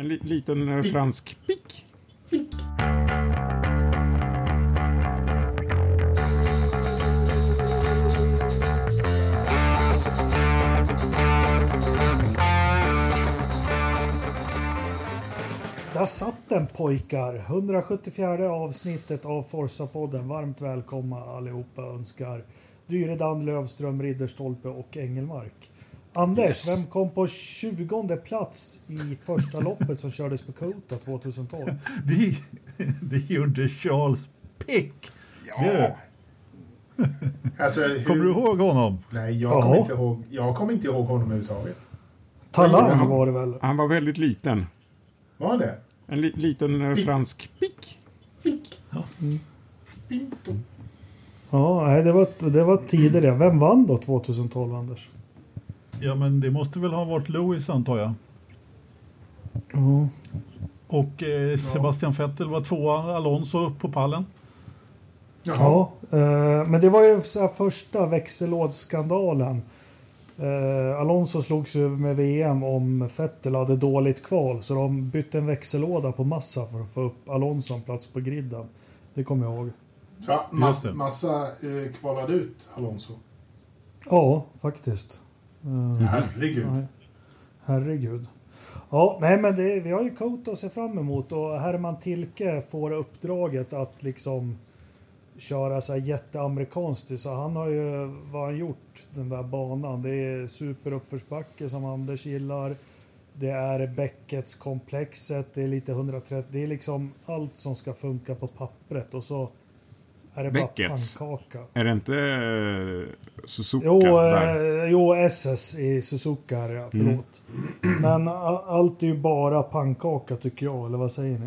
En li liten eh, fransk pick. Där satt den pojkar! 174 avsnittet av Forsa-podden. Varmt välkomna allihopa önskar Dyredand, Lövström, Ridderstolpe och Engelmark. Anders, Yes. vem kom på 20 plats i första loppet som kördes på Kota 2012? Det, det gjorde Charles Pick. Ja. Alltså, hur... Kommer du ihåg honom? Nej, jag kommer, inte ihåg, jag kommer inte ihåg honom överhuvudtaget. Talang han? var det väl? Han var väldigt liten. Var han det? En li liten eh, fransk pick. Pick. Pinto. Ja, nej, det var, det var tider det. Vem vann då 2012, Anders? Ja, men det måste väl ha varit Lewis antar jag. Ja. Och eh, Sebastian Vettel var tvåa, Alonso upp på pallen. Jaha. Ja, eh, men det var ju så här första växellådsskandalen. Eh, Alonso slogs ju med VM om Vettel hade dåligt kval så de bytte en växellåda på massa för att få upp Alonso en plats på griden. Det kommer jag ihåg. Ja, mass, det. massa eh, kvalade ut Alonso. Ja, faktiskt. Eh, Herregud. nej. Herregud. Ja, nej men det, vi har ju Kota att se fram emot och Herman Tilke får uppdraget att liksom köra så här jätteamerikanskt. Så han har ju, vad han gjort, den där banan. Det är superuppförsbacke som Anders gillar. Det är Beckets komplexet, det är lite 130, det är liksom allt som ska funka på pappret och så är det Beckets? bara pannkaka. Är det inte eh, Suzuka? Jo, där? eh, jo, SS i Suzuka är det, ja. Förlåt. Men a- allt är ju bara pannkaka tycker jag, eller vad säger ni?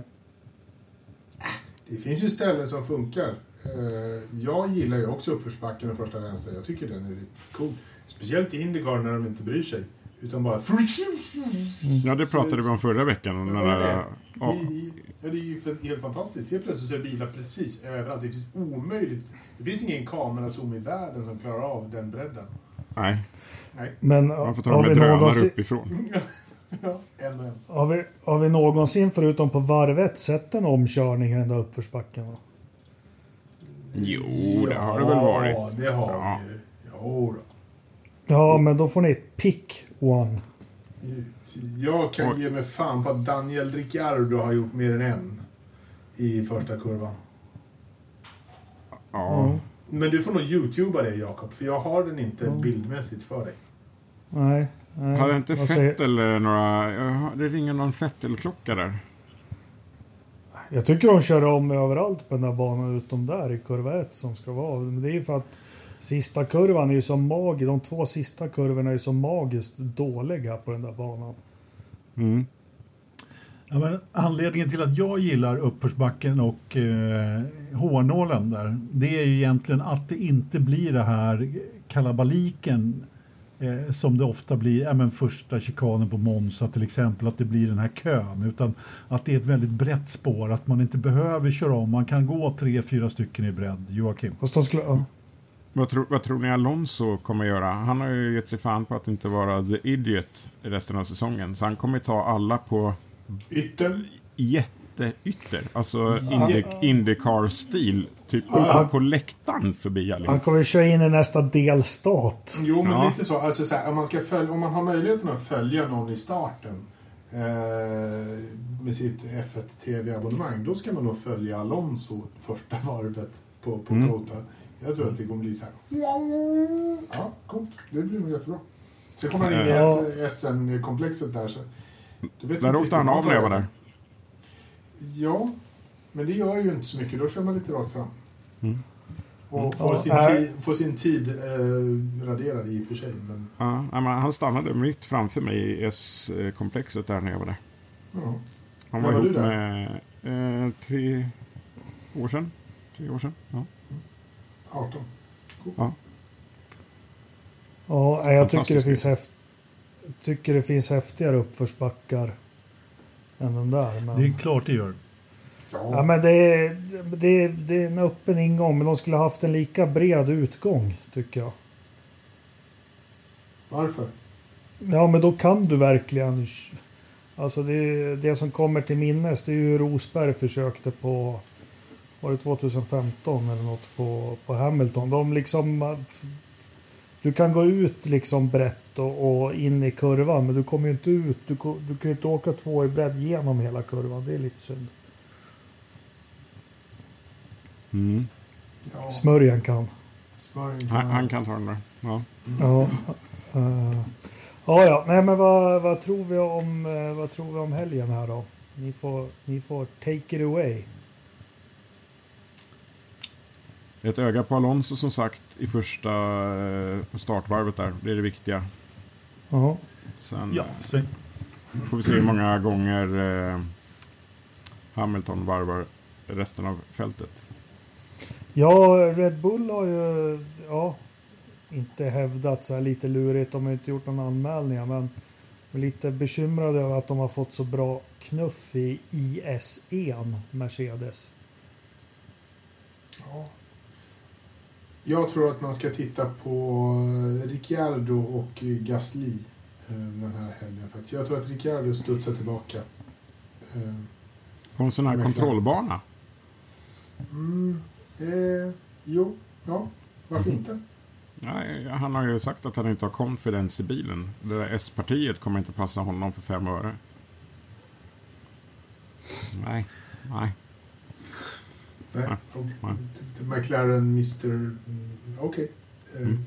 Det finns ju ställen som funkar. Eh, jag gillar ju också uppförsbacken och första vänster. Jag tycker den är riktigt cool. Speciellt i Indycar när de inte bryr sig. Utan bara... Ja, det pratade vi om förra veckan. Om den Jag där, vet. ja, ja, det är ju helt fantastiskt. Helt plötsligt så är bilar precis överallt. Det finns omöjligt. Det finns ingen kamerazoom i världen som klarar av den bredden. nej, Nej. Men man får ta har, dem vi med drönare någonsin, uppifrån. Ja, en och en. har, vi, har vi någonsin förutom på varvet sett en omkörning i den där uppförsbacken? va? Jo, det har det väl varit. Ja, det har Ja. vi ju. Jo då. Ja, men då får ni pick one. Jag kan ge mig fan på att Daniel Ricciardo har gjort mer än en i första kurvan. Ja, Men du får nog youtuba det Jakob, för jag har den inte Mm. bildmässigt för dig. Nej. nej. hade inte Fettel några... Det ringer någon Fettel-klocka där. Jag tycker de kör om överallt på den där banan utom där i kurva 1 som ska vara. Men det är för att sista kurvan är ju så magisk. De två sista kurvorna är ju så magiskt dåliga på den där banan. Mm. Ja, men anledningen till att jag gillar uppförsbacken och eh, hårnålen där, det är ju egentligen att det inte blir det här kalabaliken eh, som det ofta blir, ja, men första chikanen på Monza till exempel, att det blir den här kön, utan att det är ett väldigt brett spår, att man inte behöver köra om, man kan gå tre, fyra stycken i bredd. Joakim? Fast de skulle, ja. Vad, tror, vad tror ni Alonso kommer göra? Han har ju gett sig fan på att inte vara the idiot i resten av säsongen. Så han kommer ta alla på Yttern. jätteytter. Alltså Indy, Indycar-stil. Typ upp på läktaren förbi Han allihop. kommer ju köra in i nästa delstat. Jo, men Ja. lite så. Alltså, så här, om, man ska följa, om man har möjligheten att följa någon i starten eh, med sitt F1 TV-abonnemang, då ska man nog följa Alonso första varvet på, på Mm. Kota. Jag tror att det kommer bli så här. Ja, coolt. Det blir nog jättebra. Sen kommer han in i SN-komplexet där. Så, du vet Där inte åkte han av när jag var där. Ja, men det gör ju inte så mycket. Då kör man lite rakt fram. Mm. Och får, Ja, sin tid, får sin tid eh, raderad i och för sig. Men, Ja, men han stannade mitt framför mig i S-komplexet där när jag var där. ja. Han var var ihop du där? med eh, tre år sedan. Tre år sedan. Ja. 18. Ja, nej, jag tycker det, finns häft, tycker det finns häftigare uppförsbackar än den där. Men... Det är klart det gör. Ja, Ja, men det är, det, är, det är en öppen ingång, men de skulle ha haft en lika bred utgång, tycker jag. varför? Ja, men då kan du verkligen... Alltså det, det som kommer till minnes det är ju Rosberg försökte på var det 2015 eller något på, på Hamilton. De liksom du kan gå ut liksom brett och, och, in i kurvan men du kommer ju inte ut. Du, du kan ju inte åka två i bredd genom hela kurvan. Det är lite synd. Mm. Ja. Smörjan kan. Smörjan kan han, han, kan ta den där. Ja. Ja. Uh, ja, ja. Nej, men vad, vad, tror vi om, uh, vad tror vi om helgen här då? Ni får, ni får take it away. Ett öga på Alonso som sagt i första eh, på startvarvet där. Det är det viktiga. Ja. Sen ja, sen. får vi se hur många gånger eh, Hamilton varvar resten av fältet. Ja, Red Bull har ju ja, inte hävdat så här lite lurigt. De har inte gjort någon anmälning men är lite bekymrade över att de har fått så bra knuff i IS1 Mercedes. Ja, jag tror att man ska titta på Ricciardo och Gasly eh, den här helgen faktiskt. Jag tror att Ricciardo studsar tillbaka. Eh, på en sån här kontrollbana? Mm, eh, jo, ja, varför mm. inte? Nej, han har ju sagt att han inte har confidence i bilen. Det där S-partiet kommer inte passa honom för fem öre. Nej, nej. Nej. Ja. McLaren, Mr... Mm, okej. Okay. Eh, mm.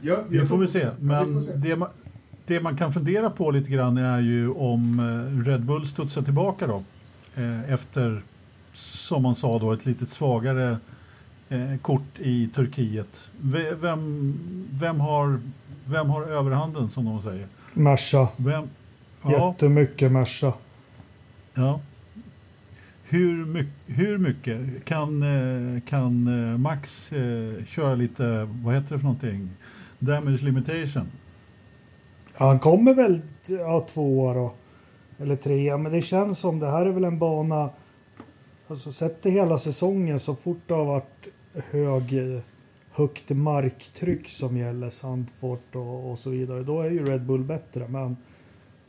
Ja, det får vi se. Men ja, det, man, det man kan fundera på lite grann är ju om eh, Red Bull studsar tillbaka då. Eh, efter, som man sa då, ett lite svagare kort i Turkiet. Vem, vem, har, vem har överhanden som de säger? Merca. Vem? Ja. Jättemycket Merca. Ja. Hur, my hur mycket kan, eh, kan eh, Max eh, köra lite, vad heter det för någonting? Damage limitation? Han kommer väl ja, tvåa då. Eller trea. Men det känns som det här är väl en bana. Alltså sett det hela säsongen så fort det har varit hög, högt marktryck som gäller Sandfort och, och så vidare. Då är ju Red Bull bättre. Men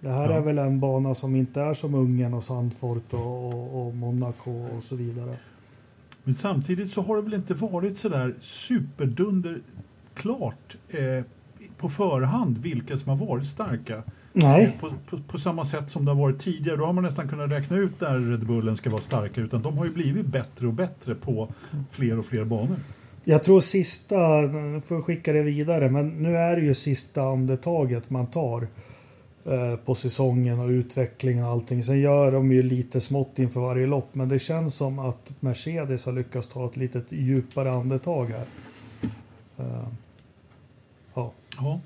det här ja. är väl en bana som inte är som Ungern och Sandfort och, och, och Monaco och så vidare. Men samtidigt så har det väl inte varit så där superdunder klart eh, på förhand vilka som har varit starka. Nej. Eh, på, på, på, samma sätt som det har varit tidigare. Då har man nästan kunnat räkna ut när Red Bullen ska vara starka. Utan de har ju blivit bättre och bättre på fler och fler banor. Jag tror sista, nu får skicka det vidare, men nu är det ju sista andetaget man tar. Eh, på säsongen och utvecklingen och allting. Sen gör de ju lite smått inför varje lopp, men det känns som att Mercedes har lyckats ta ett litet djupare andetag här. Uh, ja. ja.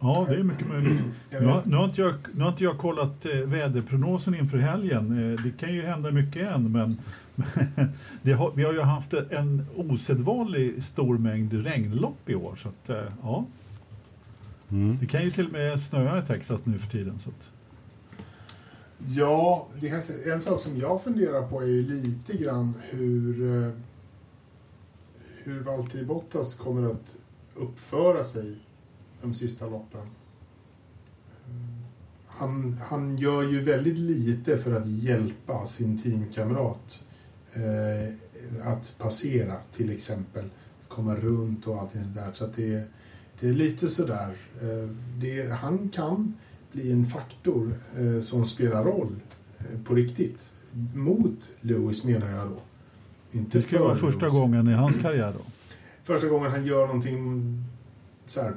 Ja, det är mycket möjligt. Nu har, nu har, inte, jag, nu har inte jag kollat eh, väderprognosen inför helgen. Eh, det kan ju hända mycket än, men har, vi har ju haft en osedvanlig stor mängd regnlopp i år. Så att, eh, ja. Mm. Det kan ju till och med snöa i Texas nu för tiden. Så att... Ja, det en sak som jag funderar på är ju lite grann hur, eh, hur Valtteri Bottas kommer att uppföra sig de sista loppen. Han, han gör ju väldigt lite för att hjälpa sin teamkamrat eh, att passera till exempel. Att komma runt och allting sådär. Så att det, det är lite sådär. Eh, det, han kan bli en faktor eh, som spelar roll eh, på riktigt. Mot Lewis menar jag då. Inte det ska vara första Lewis. gången i hans karriär då? Första gången han gör någonting så här,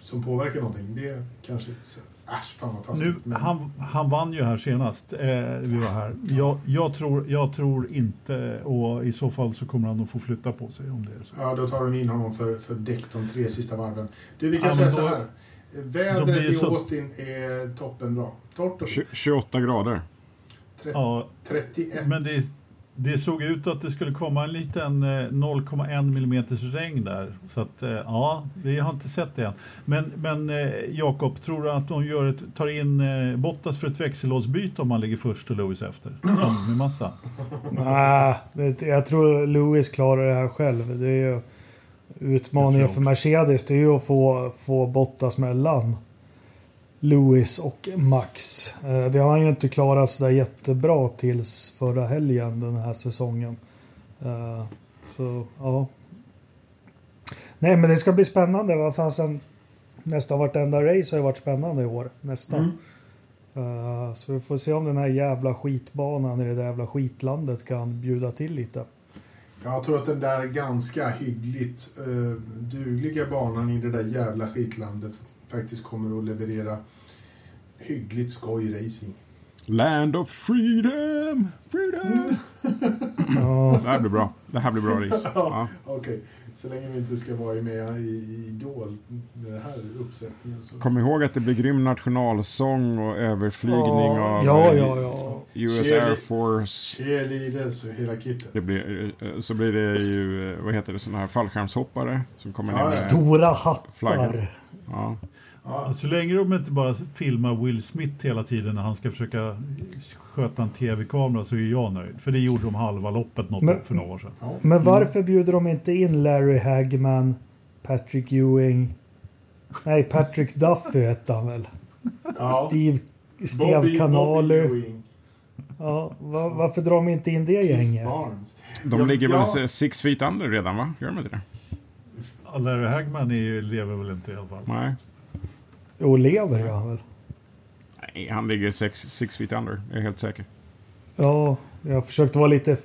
som påverkar någonting. Det kanske... Så. Äsch, fan vad nu, men... han, han vann ju här senast. Eh, vi var här. Jag, jag, tror, jag tror inte, och i så fall så kommer han att få flytta på sig om det är så. Ja, då tar de in honom för, för däck de tre sista varven. Du, vi kan ja, säga då, så här. Vädret i så... Austin är toppenbra. Torrt och 28 grader. 30, ja, 31. Men det, det såg ut att det skulle komma en liten 0,1 eh, mm regn där. Så att, eh, ja, vi har inte sett det än. Men, men eh, Jakob, tror du att de gör ett, tar in Bottas för ett växellådsbyte om man ligger först och Lewis efter? Som med massa? Nej, jag tror Lewis klarar det här själv. Det är ju utmaningen för Mercedes det är ju att få, få Bottas mellan Lewis och Max. Eh, det har han ju inte klarat så där jättebra tills förra helgen den här säsongen. Eh, så ja. Nej men det ska bli spännande. Vad fasen. Nästan vartenda race har ju varit spännande i år. Nästan. Mm. Eh, så vi får se om den här jävla skitbanan i det där jävla skitlandet kan bjuda till lite. Jag tror att den där ganska hyggligt uh, dugliga banan i det där jävla skitlandet faktiskt kommer att leverera hyggligt skoj racing. Land of freedom! Freedom! Ja, Det här blir bra. Det här blir bra race. Ja. Okej, så länge vi inte ska vara med i, i Idol med den här uppsättningen så... Kom ihåg att det blir grym nationalsång och överflygning ja, av ja, ja, ja. US Air Force. Cheerleaders och hela kittet. Det blir, eh, så blir det ju, eh, vad heter det, sådana här fallskärmshoppare som kommer ner Ja, med... Stora hattar. Ja. Ja, Så länge de inte bara filmar Will Smith hela tiden när han ska försöka sköta en tv-kamera så är jag nöjd. För det gjorde de halva loppet något Men- för några år sedan. Men varför bjuder de inte in Larry Hagman, Patrick Ewing? Nej, Patrick Duffy hette han väl? ja. Steve, Steve Bobby- Canalu. Bobby Ewing, Ja, va- varför drar de inte in det gänget? De Ja, ligger ja, väl six feet under redan, va? Gör de inte det? Larry Hagman är, ju- lever väl inte i alla fall. Nej. Jo, lever gör han väl? Nej, han ligger six, six feet under. Jag är helt säker. Ja, jag försökte vara lite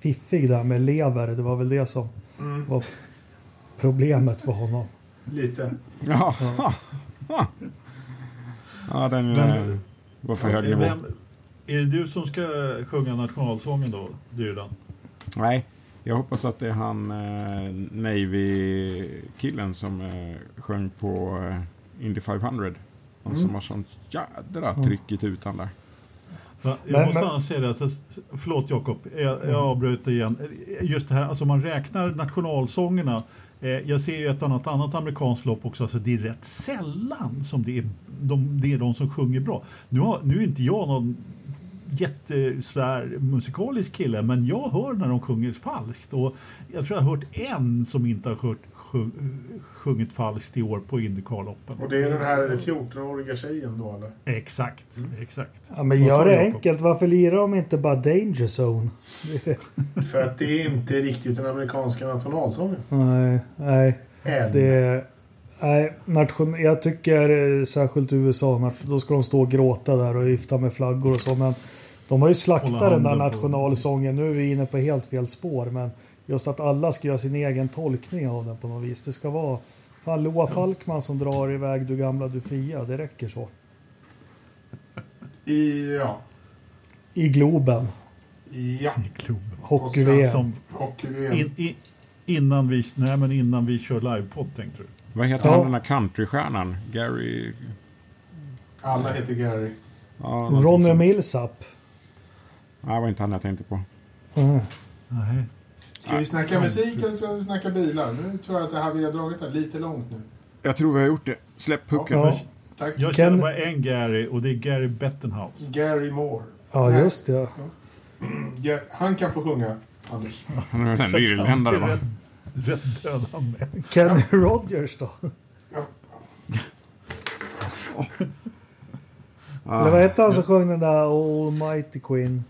fiffig där med lever. Det var väl det som Mm, var problemet för honom. lite. Ja, ja. ja den Men- eh, var för hög nivå. Vem, är det du som ska sjunga nationalsången då, Dyrdan? Nej, jag hoppas att det är han eh, Navy-killen som eh, sjöng på eh, Indy 500. Han som har sånt jädra tryck i tutan där. Va, Jag Men- måste men- annars säga det, att, förlåt Jakob, jag, jag avbröt igen. Just det här, alltså man räknar nationalsångerna. Eh, jag ser ju ett annat, annat amerikanskt lopp också, alltså det är rätt sällan som det är de, det är de som sjunger bra. Nu, har, nu är inte jag någon jättesvär musikalisk kille, men jag hör när de sjunger falskt. Och jag tror jag har hört en som inte har hört, sjung, sjungit falskt i år på Indycarloppen. Och det är den här 14-åriga tjejen då eller? Exakt, exakt. Ja, men gör det enkelt. Varför lirar de inte bara Danger Zone? För att det är inte riktigt den amerikanska nationalsången. nej, nej. Än. Det, nej, nation, jag tycker eh, särskilt USA, då ska de stå och gråta där och vifta med flaggor och så. Men de har ju slaktat den där nationalsången. Nu är vi inne på helt fel spår. Men just att alla ska göra sin egen tolkning av den på något vis. Det ska vara fan Loa Falkman som drar iväg Du gamla du fria. Det räcker så. I, ja. I Globen. Ja. I klubben. Hockey-VM. Som Hockey-VM. In, i, innan, vi, nej, men innan vi kör livepodd tänkte du? Vad heter Ja. han den där countrystjärnan? Gary... Alla heter Gary. Ja, Ronny. Millsap. Nej, det var inte han jag tänkte på. Mm. Nej. Ska vi snacka musik eller ska vi snacka bilar? Nu tror jag att det här vi har dragit det lite långt nu. Jag tror vi har gjort det. Släpp pucken. Ja. Tack. Jag känner bara en Gary och det är Gary Bettenhouse. Gary Moore. Ja, Nej. just det. Ja, Han kan få sjunga, Anders. Han är en irländare, va? Rätt, rätt död han med. Kenny Rogers då? Ja. Eller vad hette han som sjöng den där Almighty Queen?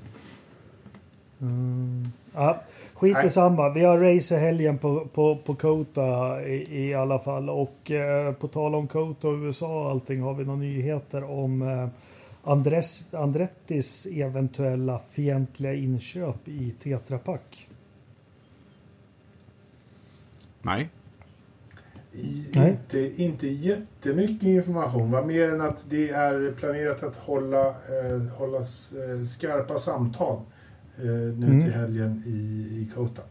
Mm. Ja, skit i samma. Vi har race i helgen på, på, på Kota i, i alla fall. Och eh, på tal om Kota och USA och allting har vi några nyheter om eh, Andres, Andrettis eventuella fientliga inköp i Tetra Pak. Nej. I, Nej. inte, inte jättemycket information, va? mer än att det är planerat att hålla, eh, hålla eh, skarpa samtal eh, nu Mm. till helgen i, i Kota.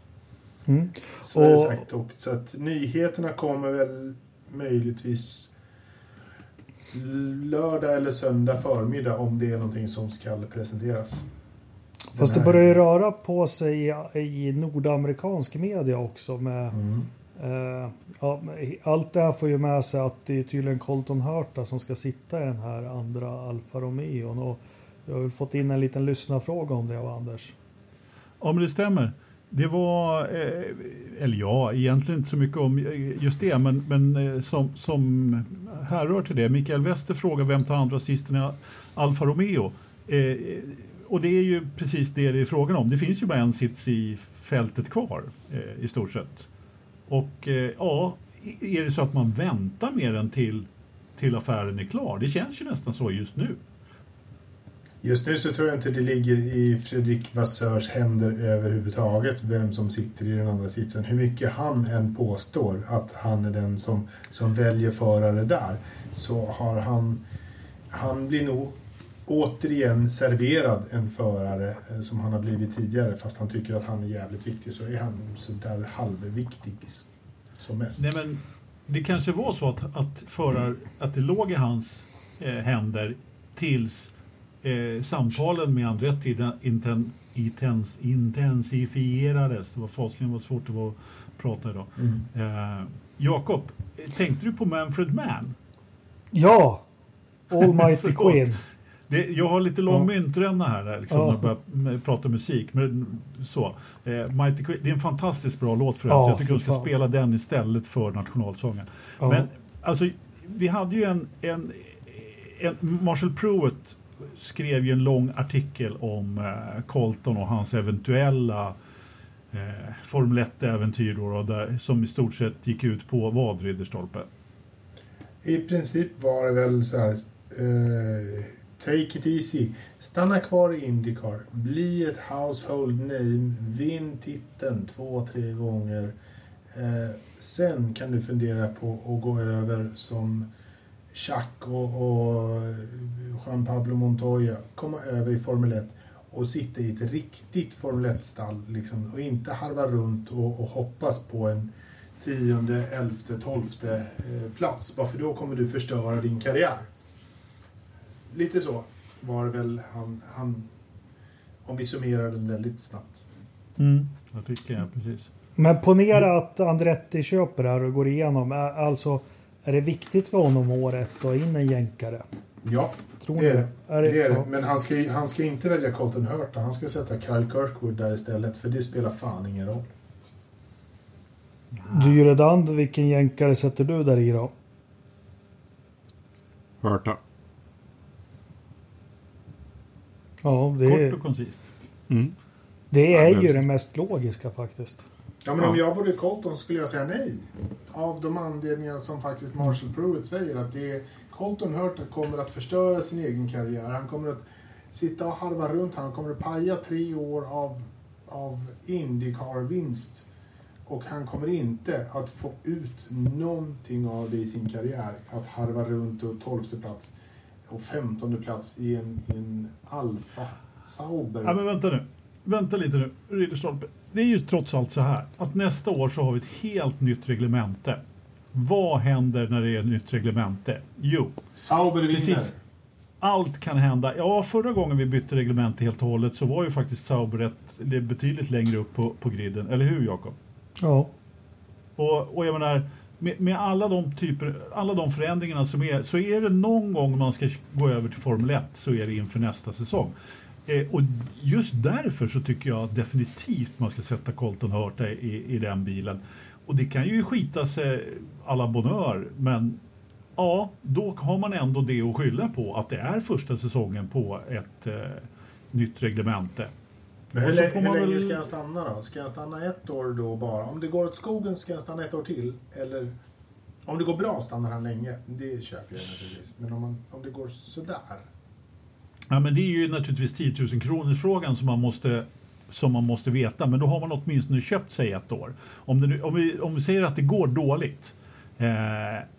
Mm. Så är det Och- sagt. Och, så att nyheterna kommer väl möjligtvis lördag eller söndag förmiddag om det är någonting som ska presenteras. Fast det Den börjar ju röra på sig i, i nordamerikansk media också med Mm. Eh, ja, allt det här får ju med sig att det är tydligen Colton Hurta som ska sitta i den här andra Alfa Romeon. Och jag har fått in en liten lyssnarfråga om det av Anders. Ja, men det stämmer. Det var, eh, eller ja, egentligen inte så mycket om just det, men, men eh, som, som härrör till det. Mikael Wester frågar vem tar andra sisten i Alfa Romeo? Eh, och det är ju precis det det är frågan om. Det finns ju bara en sits i fältet kvar eh, i stort sett. Och eh, ja, är det så att man väntar med den till, till affären är klar? Det känns ju nästan så just nu. Just nu så tror jag inte det ligger i Fredrik Vassörs händer överhuvudtaget vem som sitter i den andra sitsen. Hur mycket han än påstår att han är den som, som väljer förare där så har han... Han blir nog återigen serverad en förare eh, som han har blivit tidigare fast han tycker att han är jävligt viktig så är han sådär halvviktig som mest. Nej, men det kanske var så att, att, förar, att det låg i hans eh, händer tills eh, samtalen med Andretti inten, intens, intensifierades. Det var fasligen var svårt att prata idag. Mm. Eh, Jakob, tänkte du på Manfred Mann? Ja! Almighty Queen. Det, jag har lite lång ja. myntränna här liksom, ja. när jag börjar prata musik. Men, så. Eh, Mighty Queen, det är en fantastiskt bra låt för ja, Jag tycker de ska fan. spela den istället för nationalsången. Ja. Men alltså, vi hade ju en, en, en Marshall Pruitt skrev ju en lång artikel om eh, Colton och hans eventuella eh, Formel 1-äventyr som i stort sett gick ut på vad, Ridderstolpe? I princip var det väl så här eh, Take it easy. Stanna kvar i Indycar. Bli ett household name. Vinn titeln två, tre gånger. Eh, sen kan du fundera på att gå över som Chuck och, och Juan Pablo Montoya. Komma över i Formel 1 och sitta i ett riktigt Formel 1-stall liksom, och inte harva runt och, och hoppas på en tionde, elfte, tolfte eh, plats. Bara för då kommer du förstöra din karriär lite så var väl han, han om vi summerar den väldigt snabbt. Mm, jag tycker jag, precis. Men ponera att Andretti köper det här och går igenom. Alltså, är det viktigt för honom året att ta in en jänkare? Ja, Tror det är det. Är det, det, är det. Men han ska, han ska inte välja Colton Hurta. Han ska sätta Kyle Kirkwood där istället. För det spelar fan ingen roll. Dyredand, vilken jänkare sätter du där i då? Hurta. Ja, det Kort och koncist. Mm. Det är ju det mest logiska faktiskt. Ja, men om jag vore Colton skulle jag säga nej. Av de anledningar som faktiskt Marshall Pruitt säger att det är Colton Hurta kommer att förstöra sin egen karriär. Han kommer att sitta och harva runt. Han kommer att paja tre år av, av Indycar-vinst. Och han kommer inte att få ut någonting av det i sin karriär. Att harva runt och tolfte plats och femtonde plats i en, i en Alfa Sauber. Ja, men vänta nu. Vänta lite nu, Ridderstolpe. Det är ju trots allt så här att nästa år så har vi ett helt nytt reglemente. Vad händer när det är ett nytt reglemente? Jo, Sauber vinner. Allt kan hända. Ja, förra gången vi bytte reglemente helt och hållet så var ju faktiskt Sauber ett, betydligt längre upp på, på griden. Eller hur, Jakob? Ja. Och, och jag menar, med, med, alla, de typer, alla de förändringarna som är, så är det någon gång man ska gå över till Formel 1 så är det inför nästa säsong. Eh, och just därför så tycker jag definitivt man ska sätta Colton Hurta i, i den bilen. Och det kan ju skita sig alla bonheur, men ja, då har man ändå det att skylla på att det är första säsongen på ett eh, nytt reglemente. Men hur, hur länge väl... ska han stanna då? Ska han stanna ett år då bara? Om det går åt skogen ska han stanna ett år till? Eller om det går bra stannar han länge? Det köper jag naturligtvis. Men om, man, om det går sådär? Ja, men det är ju naturligtvis 10 000 kronors frågan som man måste som man måste veta, men då har man åtminstone köpt sig ett år. Om, det, om, vi, om vi säger att det går dåligt, eh,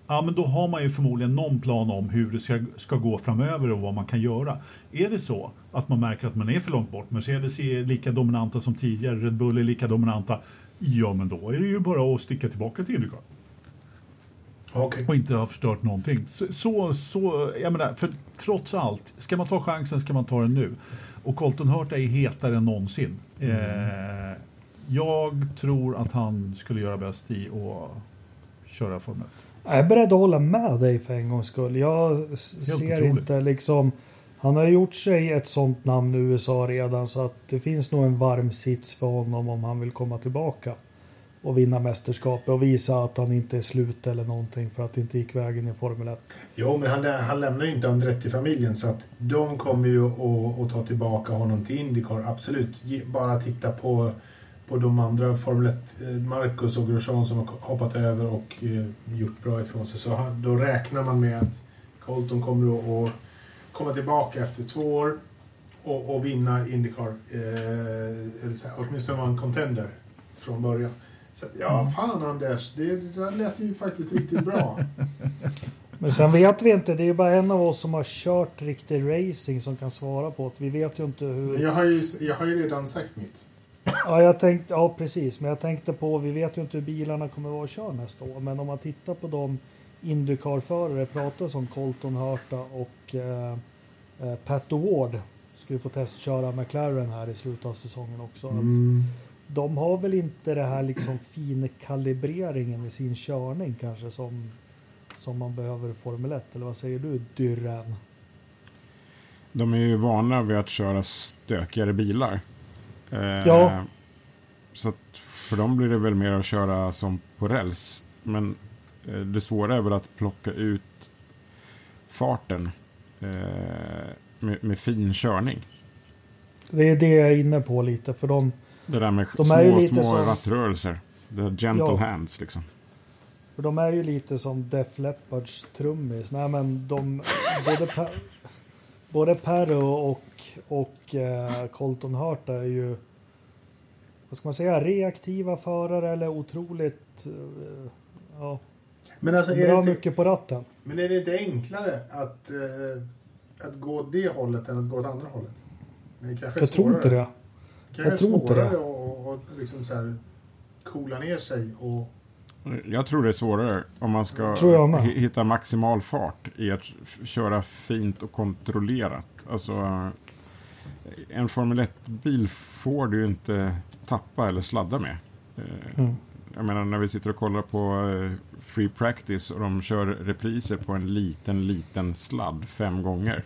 ja, men då har man ju förmodligen någon plan om hur det ska, ska gå framöver och vad man kan göra. Är det så att man märker att man är för långt bort, Mercedes är lika dominanta som tidigare, Red Bull är lika dominanta, ja men då är det ju bara att sticka tillbaka till Indycar. Okay. Och inte ha förstört någonting. Så, så, så, jag menar, för trots allt, ska man ta chansen ska man ta den nu. Och Colton Hurta är hetare än någonsin. Mm. Eh, jag tror att han skulle göra bäst i att köra Formel 1. Jag är beredd att hålla med dig för en gångs skull. Jag ser otroligt. inte liksom Han har gjort sig ett sånt namn i USA redan så att det finns nog en varm sits för honom om han vill komma tillbaka och vinna mästerskapet och visa att han inte är slut eller någonting för att det inte gick vägen i Formel 1. Jo, men han, han lämnar ju inte Andretti-familjen så att de kommer ju att, ta tillbaka honom till Indycar, absolut. Bara titta på, på de andra Formel 1, eh, Marcus och Grosjean som har hoppat över och eh, gjort bra ifrån sig. Så han, då räknar man med att Colton kommer att, att komma tillbaka efter två år och, och vinna Indycar. Eh, eller så här, åtminstone vara en contender från början. Så, ja, fan Anders, det, det där lät ju faktiskt riktigt bra. Men sen vet vi inte, det är ju bara en av oss som har kört riktig racing som kan svara på det. Vi vet ju inte hur... Jag har ju, jag har ju redan sagt mitt. Ja, jag tänkte, ja, precis. Men jag tänkte på, vi vet ju inte hur bilarna kommer vara att köra nästa år. Men om man tittar på de Indycar-förare, pratar som Colton Hurta och eh, eh, Pat O'Ward ska ju få testköra McLaren här i slutet av säsongen också. Mm. De har väl inte det här liksom finkalibreringen i sin körning kanske som, som man behöver i Formel 1. Eller vad säger du, Dyrren? De är ju vana vid att köra stökigare bilar. Eh, Ja. Så för dem blir det väl mer att köra som på räls. Men eh, det svåra är väl att plocka ut farten eh, med, med fin körning. Det är det jag är inne på lite. För de, Det där med De små, små som- rattrörelser. Det är gentle Ja. hands liksom. För de är ju lite som Def Leppards trummis. Nej men de, både, per, både Perro och, och eh, Colton Hurt är ju, vad ska man säga, reaktiva förare eller otroligt, eh, ja, Men alltså, är det, har inte, mycket på ratten. men är det inte enklare att, eh, att gå det hållet än att gå åt andra hållet? Det kanske Jag tror inte det. Kanske jag tror inte svårare det. att att liksom så här coola ner sig och... Jag tror det är svårare om man ska hitta maximal fart i att köra fint och kontrollerat. Alltså, en Formel 1-bil får du inte tappa eller sladda med. Eh, Mm. Jag menar när vi sitter och kollar på eh, Free Practice och de kör repriser på en liten, liten sladd fem gånger.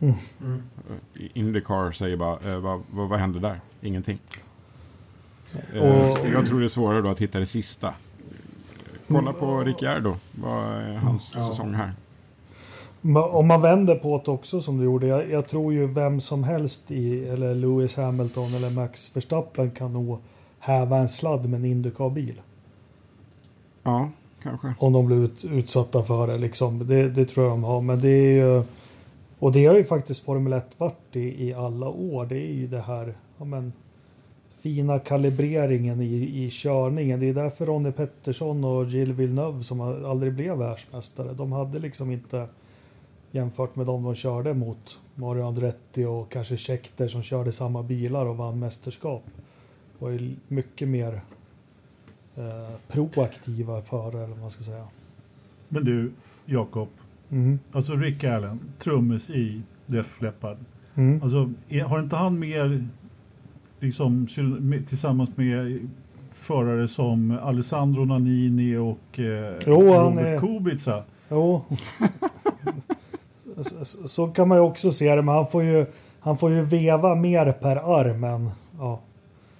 Mm. Eh, Indycar säger bara, eh, vad, vad, vad hände där? Ingenting. Eh, Och- så jag tror det är svårare då att hitta det sista. Kolla på Ricciardo, vad är hans Ja. säsong här? Om man vänder på det också som du gjorde. Jag, jag tror ju vem som helst i, eller Lewis Hamilton eller Max Verstappen kan nog häva en sladd med en Indycar-bil. Ja, kanske. Om de blir ut, utsatta för det liksom. Det, det tror jag de har. Men det är ju... Och det har ju faktiskt Formel 1 varit i, i alla år. Det är ju det här ja, men, fina kalibreringen i, i körningen. Det är därför Ronnie Pettersson och Gilles Villeneuve som aldrig blev världsmästare. De hade liksom inte jämfört med dem de körde mot Mario Andretti och kanske Scheckter som körde samma bilar och vann mästerskap. var ju mycket mer eh, proaktiva förare eller vad man ska säga. Men du, Jakob, Mm. alltså Rick Allen, trummis i Def Leppard. Mm. Alltså, är, har inte han mer, liksom, tillsammans med förare som Alessandro Nannini och eh, Jo, Robert är- Kubica? Jo. så, så- så kan man ju också se det, men han får ju, han får ju veva mer per arm än... Ja.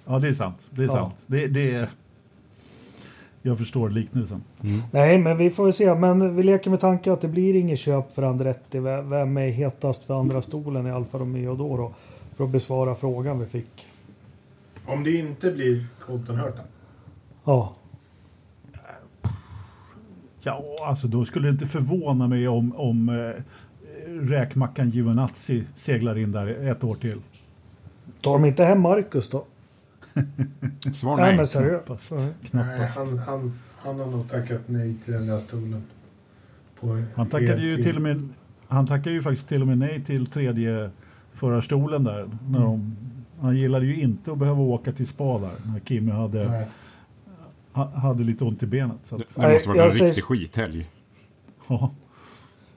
Ja, det är sant. Det är Ja. sant. Det, det är... Jag förstår liknelsen. Nej, men vi får väl se. Men vi leker med tanken att det blir inget köp för Andretti. Vem är hetast för andra stolen i Alfa Romeo då? då? För att besvara frågan vi fick. Om det inte blir Colton Hurta. Ja, Ja, alltså då skulle det inte förvåna mig om, om eh, räkmackan Giovinazzi seglar in där ett år till. tar de inte hem Marcus då? Svar Nej, nej. men seriöst. knappast. Nej. Han, han, han har nog tackat nej till den där stolen. På Han tackade ju till och med han tackade ju faktiskt till och med nej till tredje förarstolen där. När de, han gillade ju inte att behöva åka till spa där när Kimi hade, Nej. ha- hade lite ont i benet. Så Det, att, det måste vara en säger- riktig skithelg. ja.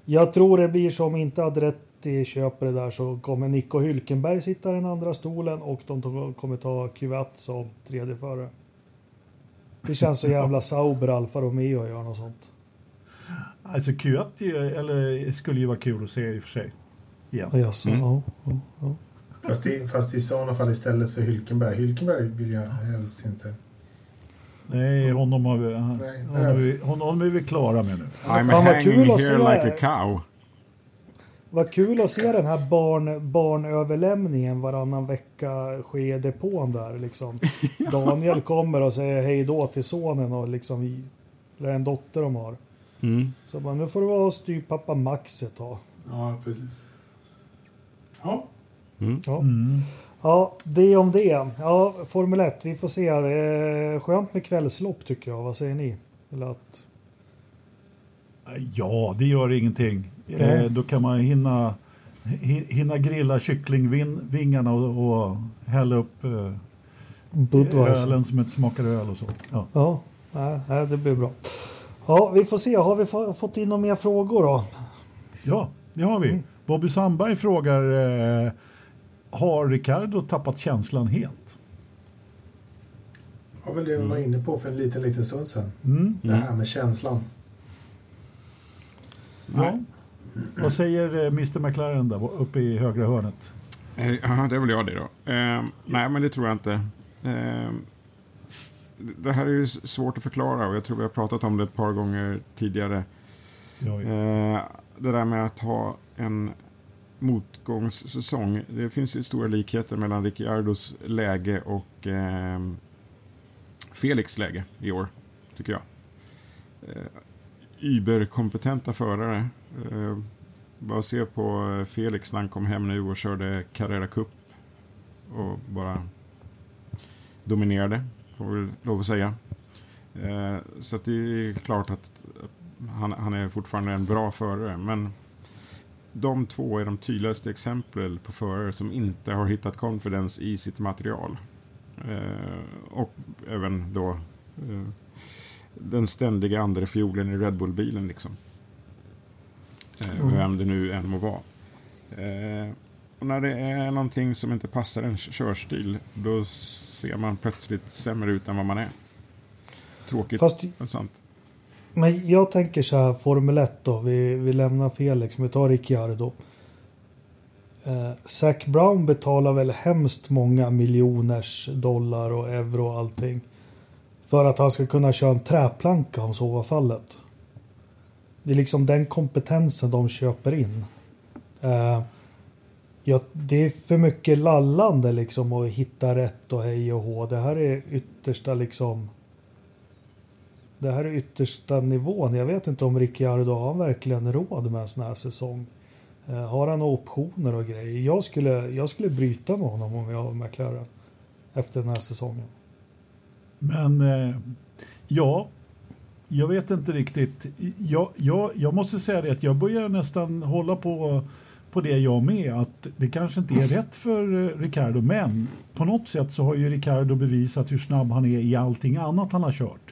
Jag tror det blir som inte Andretti köper det där så kommer Nico Hülkenberg sitta i den andra stolen och de kommer ta Kvyat som tredje förare. Det känns så jävla Sauber Alfa Romeo göra något sånt. Alltså Kyat eller, skulle ju vara kul att se i och för sig. igen. Jaså, Mm. ja, ja, ja. Fast i, fast i sådana fall istället för Hylkenberg. Hylkenberg vill jag helst inte. Nej, honom, har vi, Nej, honom, vi, honom är vi klara med nu. I'm Fan, vad kul att se. like a cow. Vad kul att se den här barn, barnöverlämningen varannan vecka ske i depån där. Liksom. Daniel kommer och säger hej då till sonen och liksom, eller en dotter de har. Mm. Så bara, nu får du vara hos styvpappa Max ett tag. Ja, precis. Ja, Mm. Ja. Mm. ja, det om det. Ja, Formel 1, vi får se. Eh, Skönt med kvällslopp tycker jag. Vad säger ni? Eller att... Ja, det gör ingenting. Ja. Eh, då kan man hinna, hi- hinna grilla kycklingvingarna och, och hälla upp eh, Budweiser. ölen som inte smakar öl och så. Ja. Ja, nej, det blir bra. Ja, vi får se. Har vi få- fått in några mer frågor då? ja, det har vi. Bobby Sandberg frågar eh, Har Ricardo tappat känslan helt? det var väl det vi var inne på för en liten, liten stund sedan. Mm. Det här med känslan. Ja. Vad säger eh, Mr McLaren där uppe i högra hörnet? Eh, Ja, det är väl jag det då. Eh, nej, men det tror jag inte. Eh, det här är ju svårt att förklara och jag tror vi har pratat om det ett par gånger tidigare. Eh, det där med att ha en motgångssäsong. Det finns ju stora likheter mellan Ricciardos läge och eh, Felix läge i år, tycker jag. Eh, Überkompetenta förare. Eh, bara se på eh, Felix när han kom hem nu och körde Carrera Cup och bara dominerade, får vi lov att säga. Eh, så att det är klart att han, han är fortfarande en bra förare, men de två är de tydligaste exempel på förare som inte har hittat confidence i sitt material. Eh, och även då eh, den ständiga andra fiolen i Red Bull-bilen. Liksom. Eh, Mm. Vem det nu än må vara. Eh, och när det är någonting som inte passar en körstil, då ser man plötsligt sämre ut än vad man är. Tråkigt, Fast men sant. Men jag tänker så här, Formel 1 då. Vi, vi lämnar Felix, men vi tar Ricciardo. Eh, Zac Brown betalar väl hemskt många miljoners dollar och euro och allting. För att han ska kunna köra en träplanka om så var fallet. Det är liksom den kompetensen de köper in. Eh, ja, det är för mycket lallande liksom och hitta rätt och hej och hå. Det här är yttersta liksom det här är yttersta nivån. Jag vet inte om Ricciardo har verkligen råd med en sån här säsong. Eh, har han optioner och grejer? Jag skulle, jag skulle bryta med honom om jag var McLaren efter den här säsongen. Men eh, ja, jag vet inte riktigt. Jag, jag, jag måste säga det att jag börjar nästan hålla på, på det jag med. Att det kanske inte är rätt för eh, Ricardo. Men på något sätt så har ju Ricardo bevisat hur snabb han är i allting annat han har kört.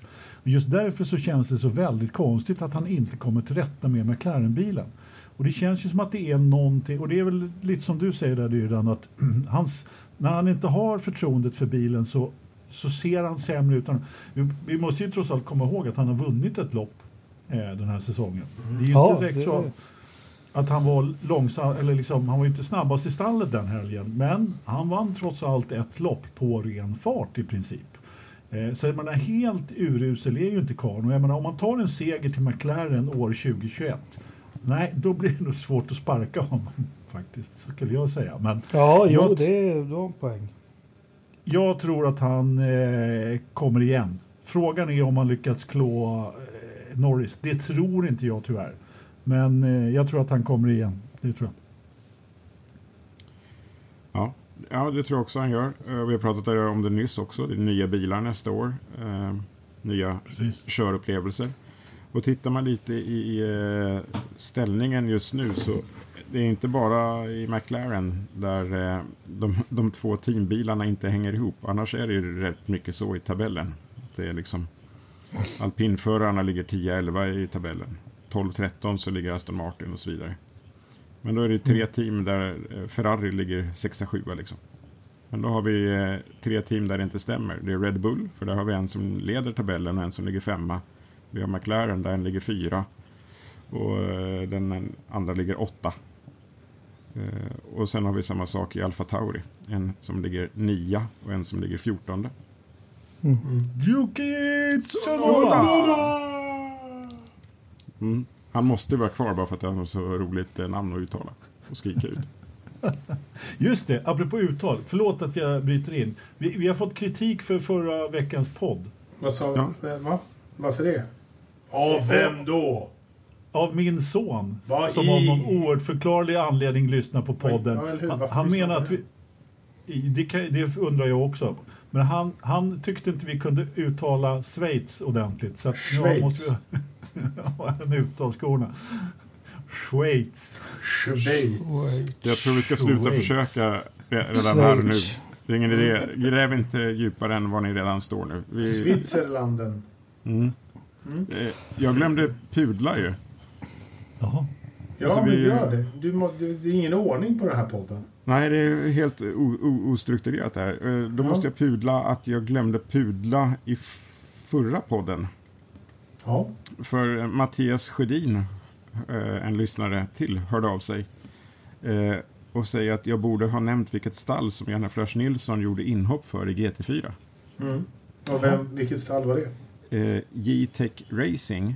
Just därför så känns det så väldigt konstigt att han inte kommer till rätta med McLaren-bilen. Och det känns ju som att det är någonting, och det är väl lite som du säger där Dyran, att hans, när han inte har förtroendet för bilen så, så ser han sämre ut. Vi, vi måste ju trots allt komma ihåg att han har vunnit ett lopp eh, den här säsongen. Det är ju Ja, inte direkt så att han var långsam, eller liksom, han var inte snabbast i stallet den helgen, men han vann trots allt ett lopp på ren fart i princip. Eh, Så jag menar, helt urusel är ju inte karln. Och jag menar, om man tar en seger till McLaren år 2021, nej, då blir det nog svårt att sparka honom faktiskt, skulle jag säga. Men Ja, jo, Jag- det, det var en poäng. jag tror att han eh, kommer igen. Frågan är om han lyckats klå eh, Norris. Det tror inte jag tyvärr. Men eh, jag tror att han kommer igen. Det tror jag. Ja. det tror jag också han gör. Eh, Vi har pratat om det nyss också. Det är nya bilar nästa år. Eh, nya Precis. körupplevelser. Och tittar man lite i eh, ställningen just nu så det är inte bara i McLaren där de, de två teambilarna inte hänger ihop. Annars är det ju rätt mycket så i tabellen. Det är liksom alpinförarna ligger 10-11 i tabellen. 12-13 så ligger Aston Martin och så vidare. Men då är det tre team där eh, Ferrari ligger 6-7 liksom. Men då har vi eh, tre team där det inte stämmer. Det är Red Bull, för där har vi en som leder tabellen och en som ligger femma. Vi har McLaren där en ligger fyra och eh, den andra ligger åtta. Och sen har vi samma sak i Alfa Tauri. En som ligger nia och en som ligger fjortonde. Yuki Tsunoda! Mm. Han måste vara kvar bara för att han har så roligt eh, namn att uttala och skrika ut. Just det, apropå uttal. Förlåt att jag bryter in. Vi, vi har fått kritik för förra veckans podd. Vad sa Ja. eh, Va? Varför det? Av vem då? Av min son, Vad som i- av någon oerhörlig anledning lyssnar på podden. Ja? Han, han menar att vi... Det, kan, det undrar jag också. Men han, han tyckte inte vi kunde uttala Schweiz ordentligt. Så att nu Schweiz? måste vi en uttalskorna. Schweiz. Schweiz. Jag tror vi ska sluta Schweiz. försöka re- redan här nu. Det är ingen idé. Gräv inte djupare än var ni redan står nu. Vi, Switzerlanden. mm. Eh, Jag glömde pudla ju. Jaha. Ja, Alltså, men vi- gör det. Du må, det är ingen ordning på den här podden. Nej, det är helt ostrukturerat det här. Eh, Då Ja. måste jag pudla att jag glömde pudla i förra podden. Ja. För Mattias Sjödin, eh, en lyssnare till, hörde av sig. eh, Och säger att jag borde ha nämnt vilket stall som Janne Flörs Nilsson gjorde inhopp för i GT4. Mm. Och vem, vilket stall var det? Eh, J-Tech Racing.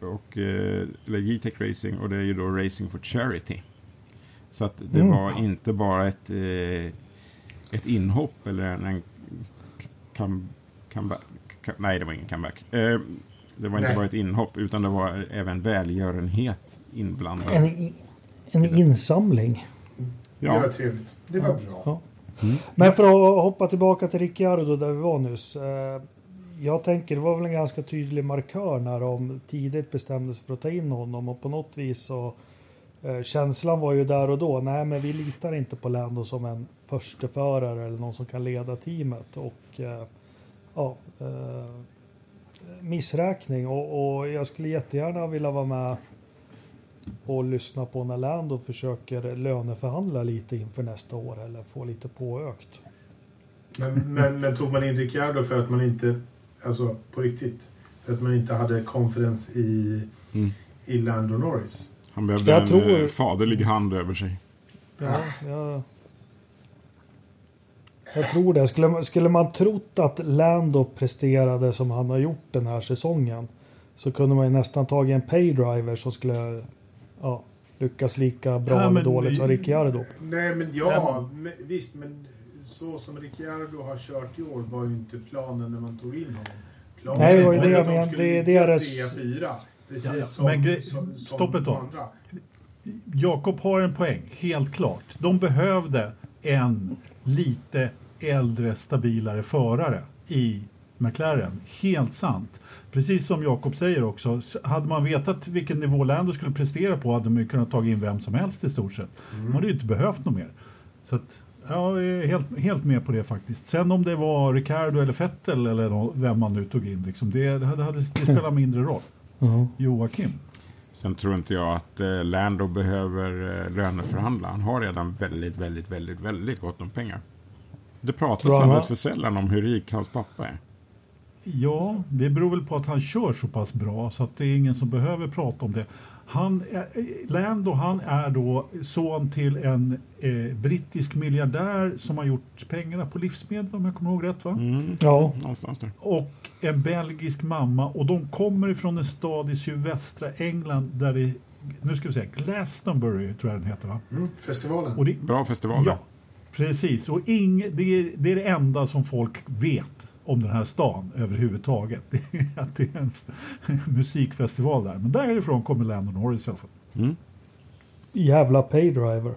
Och, eller J-Tech Racing och det är ju då Racing for Charity. Så att det Mm. var inte bara ett, ett inhopp eller en, en come, comeback. Nej, det var ingen comeback. Eh, det var inte Nej. bara ett inhopp utan det var även välgörenhet inblandad. En, en insamling. Det var Ja, trevligt. Det var bra. Ja. Men för att hoppa tillbaka till Ricciardo där vi var nyss. Eh, jag tänker det var väl en ganska tydlig markör när de tidigt bestämde sig för att ta in honom och på något vis så eh, känslan var ju där och då. Nej, men vi litar inte på Lando som en försteförare eller någon som kan leda teamet och eh, ja, missräkning och, och jag skulle jättegärna vilja vara med och lyssna på när Lando försöker löneförhandla lite inför nästa år eller få lite påökt. Men, men, men tog man in Ricciardo för att man inte, alltså på riktigt, för att man inte hade konferens i, Mm. i Lando Norris? han behövde Jag en tror- eh, faderlig hand över sig. Ja, jag, jag tror det. Skulle, man- skulle man trott att Lando presterade som han har gjort den här säsongen så kunde man ju nästan tagit en paydriver som skulle ja, lyckas lika bra Ja, eller dåligt som Ricciardo. Nej, men ja, men, visst, men så som Ricciardo har kört i år var ju inte planen när man tog in honom. Planen Nej, det var ju det jag de men- skulle det är deras-. Precis Ja, som, men som, som stopp ett de tag. andra. Jakob har en poäng, helt klart. De behövde en lite äldre, stabilare förare i McLaren. Helt sant. Precis som Jakob säger också, hade man vetat vilken nivå Lando skulle prestera på hade man kunnat ta in vem som helst i stort sett. Man hade ju inte behövt något mer. Så att, jag är helt, helt med på det faktiskt. Sen om det var Ricardo eller Vettel eller vem man nu tog in, liksom, det, det, hade, det spelar mindre roll. Joakim. Sen tror inte jag att eh, Lando behöver eh, löneförhandla. Han har redan väldigt, väldigt, väldigt, väldigt gott om pengar. Det pratas alldeles för sällan om hur rik hans pappa är. Ja, det beror väl på att han kör så pass bra så att det är ingen som behöver prata om det. Han är, Lando han är då son till en eh, brittisk miljardär som har gjort pengarna på livsmedel om jag kommer ihåg rätt va? Mm. Ja, Någonstans där. Och en belgisk mamma och de kommer ifrån en stad i sydvästra England där det, nu ska vi säga Glastonbury tror jag den heter va? Mm, festivalen. Och det, Bra festival. Ja, precis. Och ing, det, är, det är det enda som folk vet om den här stan överhuvudtaget. Att det är en musikfestival där. Men därifrån kommer Landon Norris i alla fall. Mm. jävla paydriver.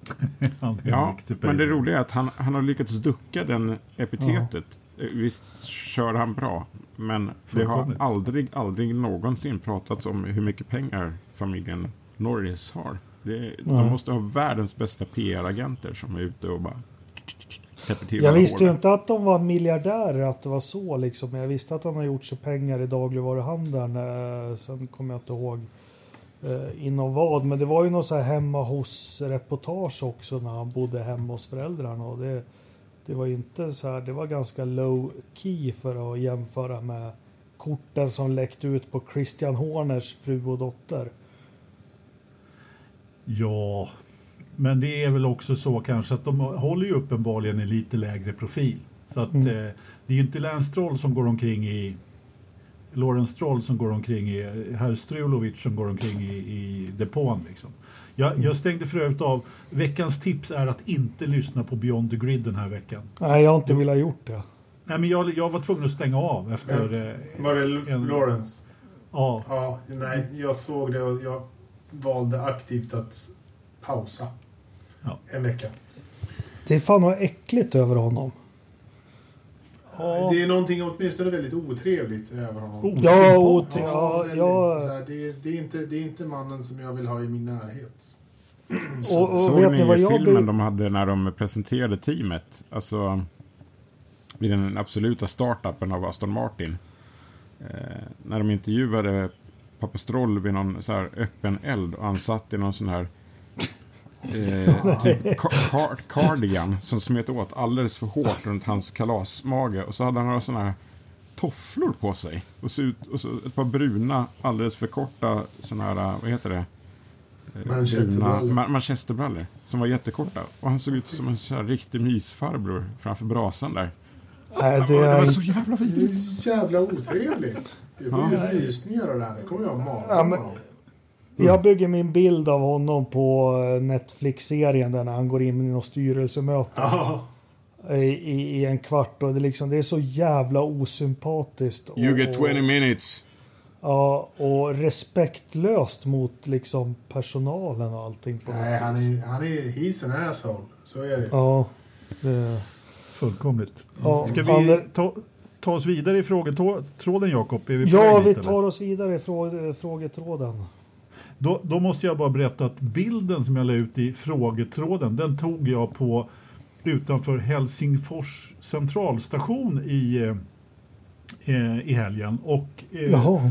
Han är en Ja, riktig men det roliga är att han, han har lyckats ducka den epitetet. Eh, Visst kör han bra, men det har aldrig, aldrig någonsin pratats om hur mycket pengar familjen Norris har. Det, de Nej. måste ha världens bästa PR-agenter som är ute och bara till Jag alla visste ju inte att de var miljardärer, att det var så liksom. Men jag visste att de har gjort sig pengar i dagligvaruhandeln. Eh, sen kommer jag inte ihåg eh, inom vad. Men det var ju något så här hemma hos-reportage också när han bodde hemma hos föräldrarna. Och det, det var inte så här, det var ganska low key för att jämföra med korten som läckte ut på Christian Horners fru och dotter. Ja, men det är väl också så kanske att de håller ju uppenbarligen en lite lägre profil. Så att Mm. eh, det är ju inte Lance Stroll som går omkring i Lawrence Stroll som går omkring i herr Strulovic som går omkring i, i depån. Liksom. Jag, jag stängde för övrigt av. Veckans tips är att inte lyssna på Beyond the Grid den här veckan. Nej, jag har inte velat gjort det. Nej, men jag, jag var tvungen att stänga av efter... eh, Var det en- Lawrence? Ja, Ja, nej, jag såg det och jag valde aktivt att pausa Ja. en vecka. Det är fan något äckligt över honom. ja, Det är någonting åtminstone väldigt otrevligt över honom. osympatiskt. Ja, otre- Ja, ja. Så här, det, det, är inte, det är inte mannen som jag vill ha i min närhet. Och, och Såg vet ni vad filmen de hade när de presenterade teamet? Alltså, vid den absoluta startupen av Aston Martin. Eh, när de intervjuade Pappa Stroll vid någon så här öppen eld och han satt i någon sån här eh, typ ca- car- cardigan som smet åt alldeles för hårt runt hans kalasmage. Och så hade han några såna här tofflor på sig. Och så, ut, och så ett par bruna, alldeles för korta såna här, vad heter det? Eh, Manchesterbrallor. ma- Manchesterbrallor. Som var jättekorta. Och han såg ut som en så här riktig mysfarbror framför brasan där. Nej, det Det var är... så jävla Det vidrigt. är så jävla otrevligt. Jag får ju rysningar av det här. Det kommer jag ha Ja, men- Jag bygger min bild av honom på eh, Netflix-serien där när han går in i något styrelsemöte Ja. i, i, i en kvart och det, liksom, det är så jävla osympatiskt. Och, You get 20 minutes. Ja, och respektlöst mot liksom personalen och allting på Nej, han är, han är... He's an asshole. Så är det. Ja, det, Fullkomligt. ja, Ska vi Ander- ta, ta oss vidare i frågetråden, Jakob? Är vi på ja vi dit, eller? tar oss vidare i frå, frågetråden. Då, då måste jag bara berätta att bilden som jag la ut i frågetråden, den tog jag på utanför Helsingfors centralstation i, eh, i helgen. Och, eh, Jaha.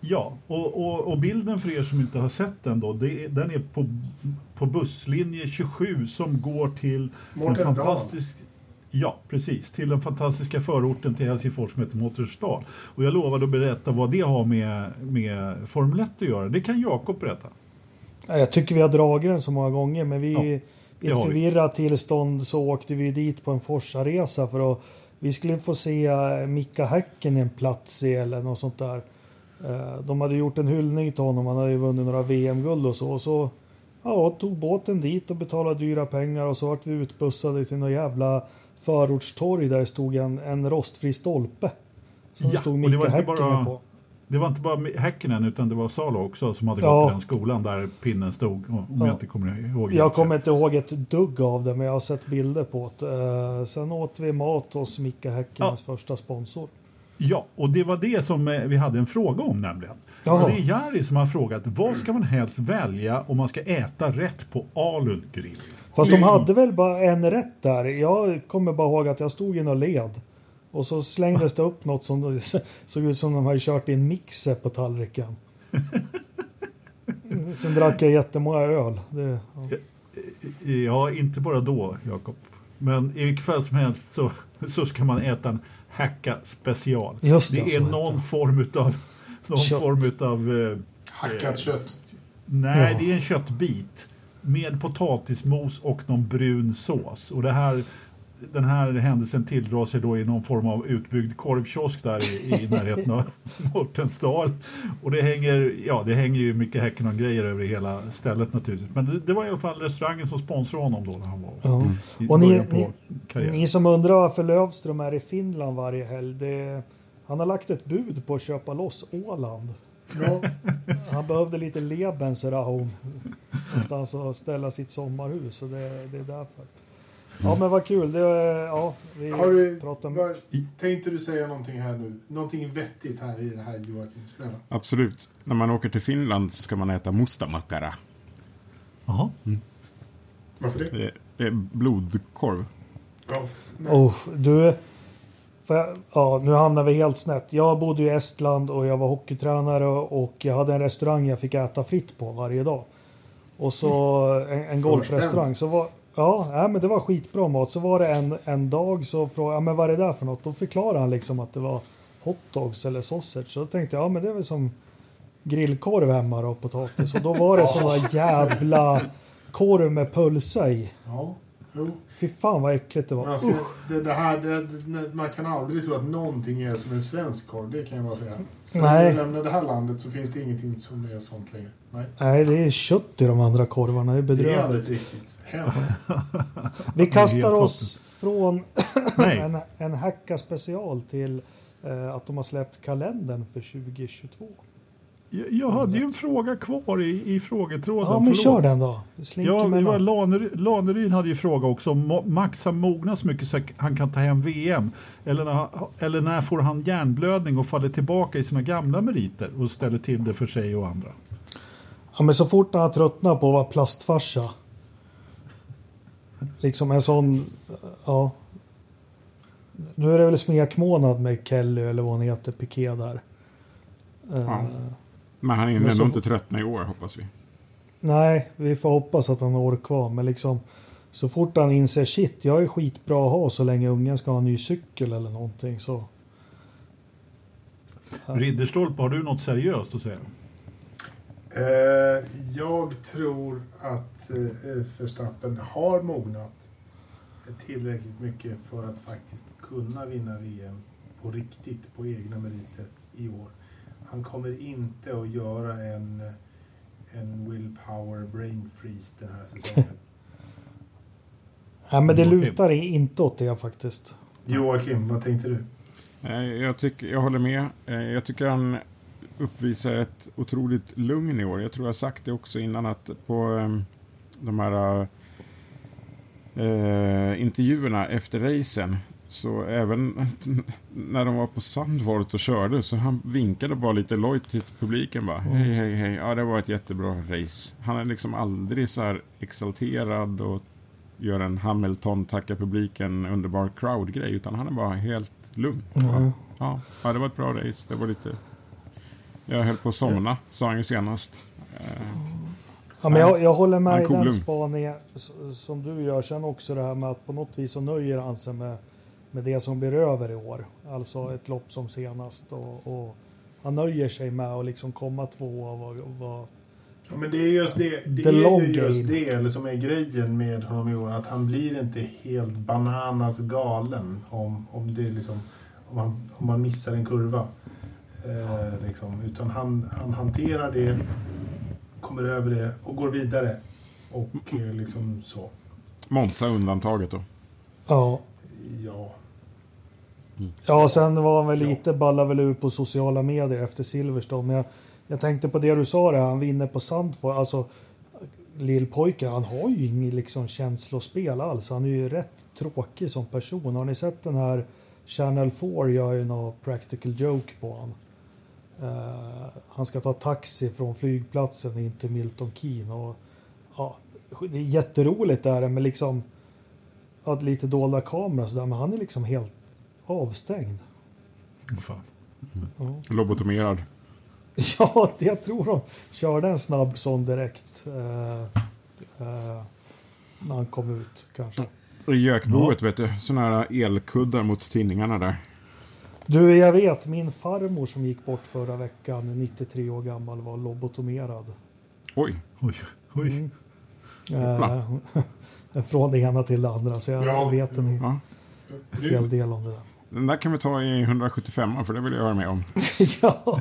Ja, och, och, och bilden för er som inte har sett den då, det, den är på, på busslinje 27 som går till en Mårtensdal. fantastisk Ja, precis. Till den fantastiska förorten till Helsingfors som heter Mårtensdal. Och jag lovade att berätta vad det har med, med Formel 1 att göra. Det kan Jakob berätta. Ja, Jag tycker vi har dragit den så många gånger men vi Ja, i ett förvirrat tillstånd så åkte vi dit på en Forsa-resa för att vi skulle få se eh, Mika Häkkinen plats i eller något sånt där. Eh, De hade gjort en hyllning till honom, han hade ju vunnit några VM-guld och så. Och så ja, tog båten dit och betalade dyra pengar och så vart vi utbussade till något jävla förortstorg där det stod en, en rostfri stolpe. Som Ja, stod bara- Häkkinen på. Det var inte bara Häkkinen utan det var Salo också som hade gått Ja. i den skolan där pinnen stod. Om Ja. jag inte kommer ihåg. Jag kommer inte ihåg ett dugg av det, men jag har sett bilder på det. Eh, sen åt vi mat hos Micke Häckenens första sponsor. Ja, och det var det som eh, vi hade en fråga om nämligen. Jaha. Det är Jari som har frågat vad ska man helst välja om man ska äta rätt på Alun grill? Fast de hade väl bara en rätt där. Jag kommer bara ihåg att jag stod i något led. Och så slängdes det upp något som såg ut som de hade kört i en mixer på tallriken. Sen drack jag jättemånga öl. Det, ja. Ja, inte bara då, Jakob. Men i vilket fall som helst så, så ska man äta en hacka special. Just det, det är heter någon det. form utav någon Kött. form utav... Eh, Hackat kött. nej, Ja. det är en köttbit med potatismos och någon brun sås. Och det här, den här händelsen tilldrar sig då i någon form av utbyggd korvkiosk där i, i närheten av Mårtensdal. Och det hänger, ja, det hänger ju mycket häcken och grejer över hela stället naturligtvis. Men det, det var i alla fall restaurangen som sponsrade honom då när han var Ja. i Och ni, på ni, ni som undrar varför Lövström är i Finland varje helg. Det, han har lagt ett bud på att köpa loss Åland. Ja, han behövde lite Lebensraum någonstans att ställa sitt sommarhus. Och det, det är därför. Ja men vad kul. Det, ja, vi Har du, pratar om... vad, tänkte du säga någonting här nu? Någonting vettigt här i det här Joakim? Snälla. Absolut. När man åker till Finland så ska man äta mustamakara. Jaha. Varför det? Det är, det är blodkorv. Ja. Oh, du, för jag, ja, nu hamnar vi helt snett. Jag bodde i Estland och jag var hockeytränare och jag hade en restaurang jag fick äta fritt på varje dag. Och så en, en golfrestaurang. Så var, ja, nej, men det var skitbra mat. Så var det en, en dag så frågade jag, men vad är det där för något? Då förklarade han liksom att det var hotdogs eller sausage. Så då tänkte jag, ja men det är väl som grillkorv hemma då, potatis. Och då var det där jävla korv med pölsa i. Ja, jo. Fy fan vad äckligt det var. Ska, det, det här, det, man kan aldrig tro att någonting är som en svensk korv, det kan jag bara säga. Sen Nej. du lämnar det här landet så finns det ingenting som är sånt längre. Nej, Nej, det är kött i de andra korvarna. Det är det är bedrövligt. alldeles riktigt. Hemskt. Vi kastar oss från en, en hacka special till eh, att de har släppt kalendern för 2022. Jag, jag hade ju en fråga kvar i, i frågetråden. Ja, men förlåt. kör den då. Ja, det var. Laner, Laneryd hade ju fråga också om Max har mognat så mycket så han kan ta hem VM. Eller när, eller när får han hjärnblödning och faller tillbaka i sina gamla meriter och ställer till det för sig och andra? Ja, men så fort han tröttnar på att vara plastfarsa. Liksom en sån, ja. Nu är det väl smekmånad med Kelly eller vad hon heter, Piqué där. Eh, Ja. Men han hinner ändå inte tröttna i år, hoppas vi. Nej, vi får hoppas att han orkar kvar. Men liksom så fort han inser shit, jag är skitbra att ha så länge ungen ska ha en ny cykel eller någonting så. Ridderstolpe, har du något seriöst att säga? Eh, jag tror att eh, Verstappen har mognat tillräckligt mycket för att faktiskt kunna vinna VM på riktigt på egna meriter i år. Han kommer inte att göra en, en willpower brain freeze den här säsongen. Nej, men det lutar inte åt det faktiskt. Joakim, vad tänkte du? Eh, Jag, tycker, jag håller med. Eh, Jag tycker han uppvisar ett otroligt lugn i år. Jag tror jag sagt det också innan att på ehm, de här eh, intervjuerna efter racen så även när de var på Sandvort och körde så han vinkade bara lite lojt till publiken bara. Hej, hej, hej. Ja, det var ett jättebra race. Han är liksom aldrig så här exalterad och gör en Hamilton, tackar publiken, underbar crowd-grej. Utan han är bara helt lugn. Mm. Ja, ja, det var ett bra race. Det var lite... Jag höll på att somna, sa han ju senast. Ja, men jag, jag håller med i den spaningen som du gör. Sen också det här med att på något vis så nöjer han sig med, med det som blir över i år. Alltså ett lopp som senast. Och, och han nöjer sig med att liksom komma två och vara- vara Ja, men det är just det, det, är just det eller som är grejen med honom i år. Att han blir inte helt bananas galen om, om, det liksom, om, han, om man missar en kurva. Eh, liksom. Utan han, han hanterar det, kommer över det och går vidare. Och eh, liksom så. Monza undantaget då. Ja. Ja. Ja, sen var han väl lite balla väl ur på sociala medier efter Silverstone. Men jag, jag tänkte på det du sa där, han vinner på Sandford. Alltså, lillpojken, han har ju inget liksom känslospel alls. Han är ju rätt tråkig som person. Har ni sett den här Channel 4 gör ju någon practical joke på honom. Eh, han ska ta taxi från flygplatsen in till Milton Keynes. Och, ja, det är jätteroligt där men liksom ja, lite dolda kameror sådär. Men han är liksom helt avstängd. Fan. Lobotomerad. Ja, det jag tror de körde en snabb sån direkt. Eh, eh, när han kom ut kanske. Gökboet, vet du. Såna här elkuddar mot tinningarna där. Du, jag vet, min farmor som gick bort förra veckan, 93 år gammal, var lobotomerad. Oj, Oj, oj. Mm. Eh, från det ena till det andra, så jag Ja. vet en ja. hel del om det där. Den där kan vi ta i 175 för det vill jag höra med om. ja,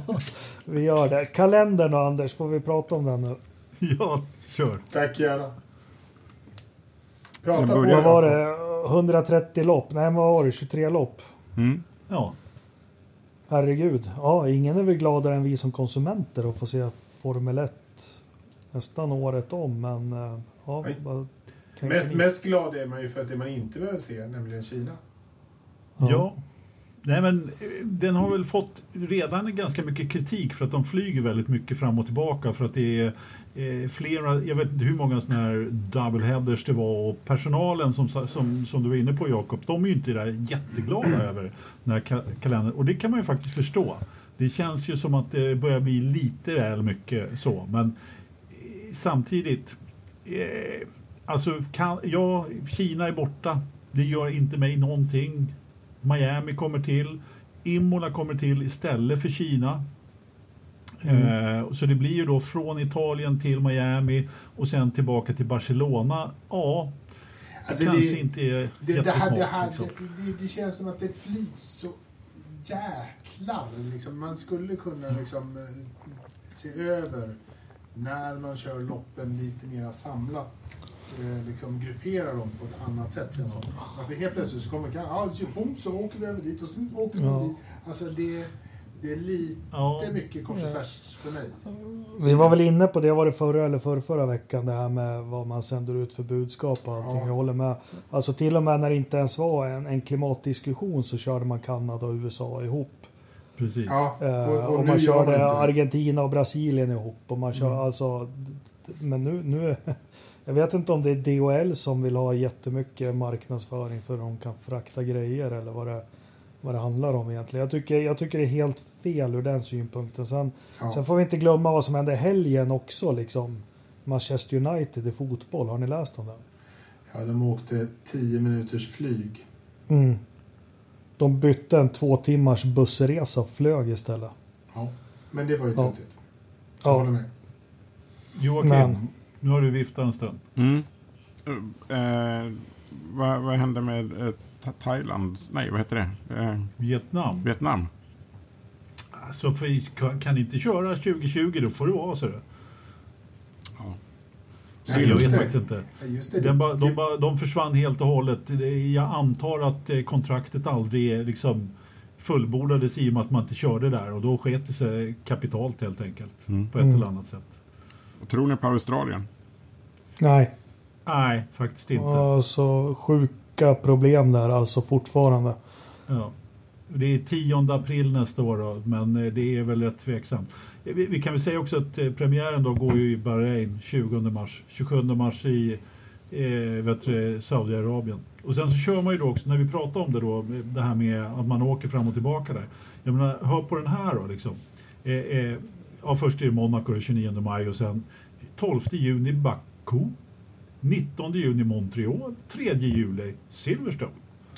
vi gör det. Kalendern då, Anders, får vi prata om den nu? Ja, kör. Tack gärna. Prata på. Vad var det? 130 lopp? Nej, vad var det? 23 lopp? Mm. Ja. Herregud. Ja, ingen är väl gladare än vi som konsumenter att få se Formel 1 nästan året om. Men eh, ja, Mest, mest glad är man ju för att det man inte behöver se, nämligen Kina. Ja. Nej, men eh, den har väl fått redan ganska mycket kritik för att de flyger väldigt mycket fram och tillbaka för att det är eh, flera, jag vet inte hur många sådana här doubleheaders det var och personalen som, som, som du var inne på Jakob, de är ju inte där jätteglada över den här ka- kalendern och det kan man ju faktiskt förstå. Det känns ju som att det börjar bli lite väl mycket så, men eh, samtidigt eh, Alltså, kan, ja, Kina är borta. Det gör inte mig någonting. Miami kommer till. Imola kommer till istället för Kina. Eh, så det blir ju då från Italien till Miami och sen tillbaka till Barcelona. Ja, det Alltså, kanske det- inte är Det, jättesmart. det, här, liksom. det, känns som att det flygs så jäklar. Liksom. Man skulle kunna liksom, eh, se över när man kör loppen lite mer samlat. Eh, Liksom gruppera dem på ett annat sätt. Känns som. För helt plötsligt så kommer kan, ja, så, så åker vi över dit och sen åker vi Ja. dit. Alltså det, det är lite Ja. mycket kors och tvärs för mig. Vi var väl inne på det, var det förra eller förra, förra veckan, det här med vad man sänder ut för budskap och allting. Ja. Jag håller med. Alltså till och med när det inte ens var en, en klimatdiskussion så körde man Kanada och USA ihop. Precis. Ja, Eh, och, och, och, man körde. Argentina och Brasilien ihop. Och man kör, Mm. alltså, men nu, nu... Jag vet inte om det är DHL som vill ha jättemycket marknadsföring för att de kan frakta grejer eller vad det, vad det handlar om egentligen. Jag tycker, jag tycker det är helt fel ur den synpunkten. Sen, Ja. sen får vi inte glömma vad som hände helgen också. Liksom. Manchester United i fotboll, har ni läst om det? Ja, de åkte 10 minuters flyg. Mm. De bytte en två timmars bussresa och flög istället. Ja. Men det var ju Ja. töntigt. Jag håller Ja, med. Joakim, Men- nu har du viftat en stund. Mm. Eh, vad, vad hände med eh, Tha- Thailand? Nej, vad heter det? Eh, Vietnam. Vietnam? Alltså, för, kan, kan inte köra 2020 då får det vara så. det. Ja. Nej, jag vet det. faktiskt inte. Ja, just det. Den ba, de, ba, de försvann helt och hållet. Jag antar att eh, kontraktet aldrig är liksom fullbordades i och med att man inte körde där och då sket det sig kapitalt helt enkelt. Mm. På ett Mm. eller annat sätt. Tror ni på Australien? nej. Nej, faktiskt inte. Alltså sjuka problem där alltså fortfarande. Ja. Det är 10 april nästa år då, men eh, det är väl rätt tveksamt. Eh, Vi, vi kan väl säga också att eh, premiären då går ju i Bahrain 20 mars. 27 mars i eh, Saudiarabien. Och sen så kör man ju då också, när vi pratar om det då, det här med att man åker fram och tillbaka där. Jag menar, hör på den här då liksom. Eh, eh, ja, först är det Monaco den 29 maj och sen 12 juni Baku. 19 juni Montreal, 3 juli Silverstone.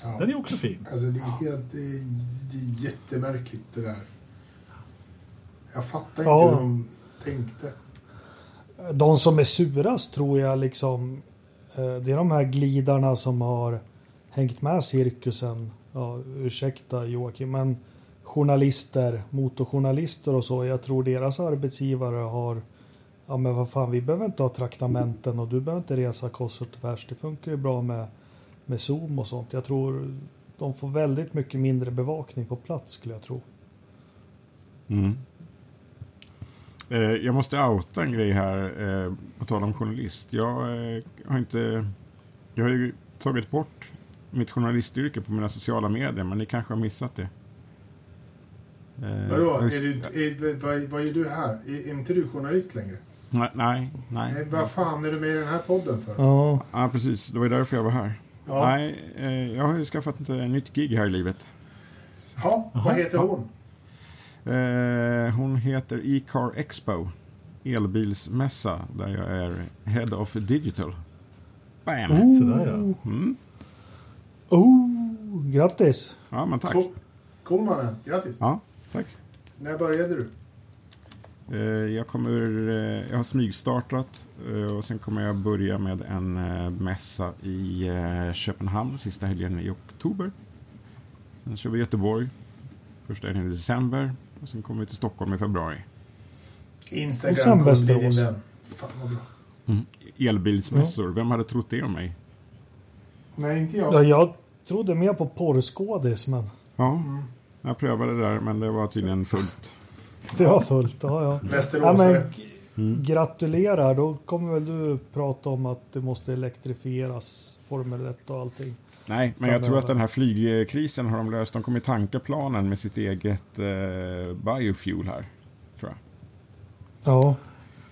ja. Den är också fin. Alltså det är helt det är, det är jättemärkligt det där. Jag fattar inte Ja. hur de tänkte. De som är surast tror jag liksom eh, det är de här glidarna som har hängt med cirkusen. Ja, ursäkta Joakim, men journalister, motorjournalister och så. Jag tror deras arbetsgivare har Ja men vad fan, vi behöver inte ha traktamenten och du behöver inte resa kors och tvärs. Det funkar ju bra med, med Zoom och sånt. Jag tror de får väldigt mycket mindre bevakning på plats skulle jag tro. Mm. Eh, jag måste outa en grej här, eh, på tal om journalist. Jag eh, har inte... Jag har ju tagit bort mitt journalistyrke på mina sociala medier, men ni kanske har missat det. Eh, Vadå? Är du, är, vad, vad är du här? Är, är inte du journalist längre? Nej, nej. nej. Vad fan är du med i den här podden för? Ja, Ja, precis. Det var ju därför jag var här. Ja. Nej, eh, jag har ju skaffat ett eh, nytt gig här i livet. Ja, vad heter hon? Hon heter E-car Expo, elbilsmässa, där jag är Head of Digital. Bam! Oh. Sådär ja. Mm. Oh, grattis! Ja, men tack. Cool, cool mannen. Grattis. Ja, tack. När började du? Eh, jag kommer, eh, jag har smygstartat eh, och sen kommer jag börja med en mässa i Köpenhamn sista helgen i oktober. Sen kör vi Göteborg första helgen i december och sen kommer vi till Stockholm i februari. Instagram Och sen kommer bli din Västerås. vän. Fan vad bra. Elbilsmässor, vem hade trott det om mig? Nej, inte Ja, jag. jag trodde mer på porrskådis, men Ja, Mm. Jag prövade det där men det var tydligen fullt. det var fullt. Ja, ja. Ja, Västeråsare. men, g- gratulerar, då kommer väl du prata om att det måste elektrifieras, Formel 1 och allting. Nej, men jag tror att den här flygkrisen har de löst. De kommer tanka planen med sitt eget eh, biofuel här. Tror jag. Ja,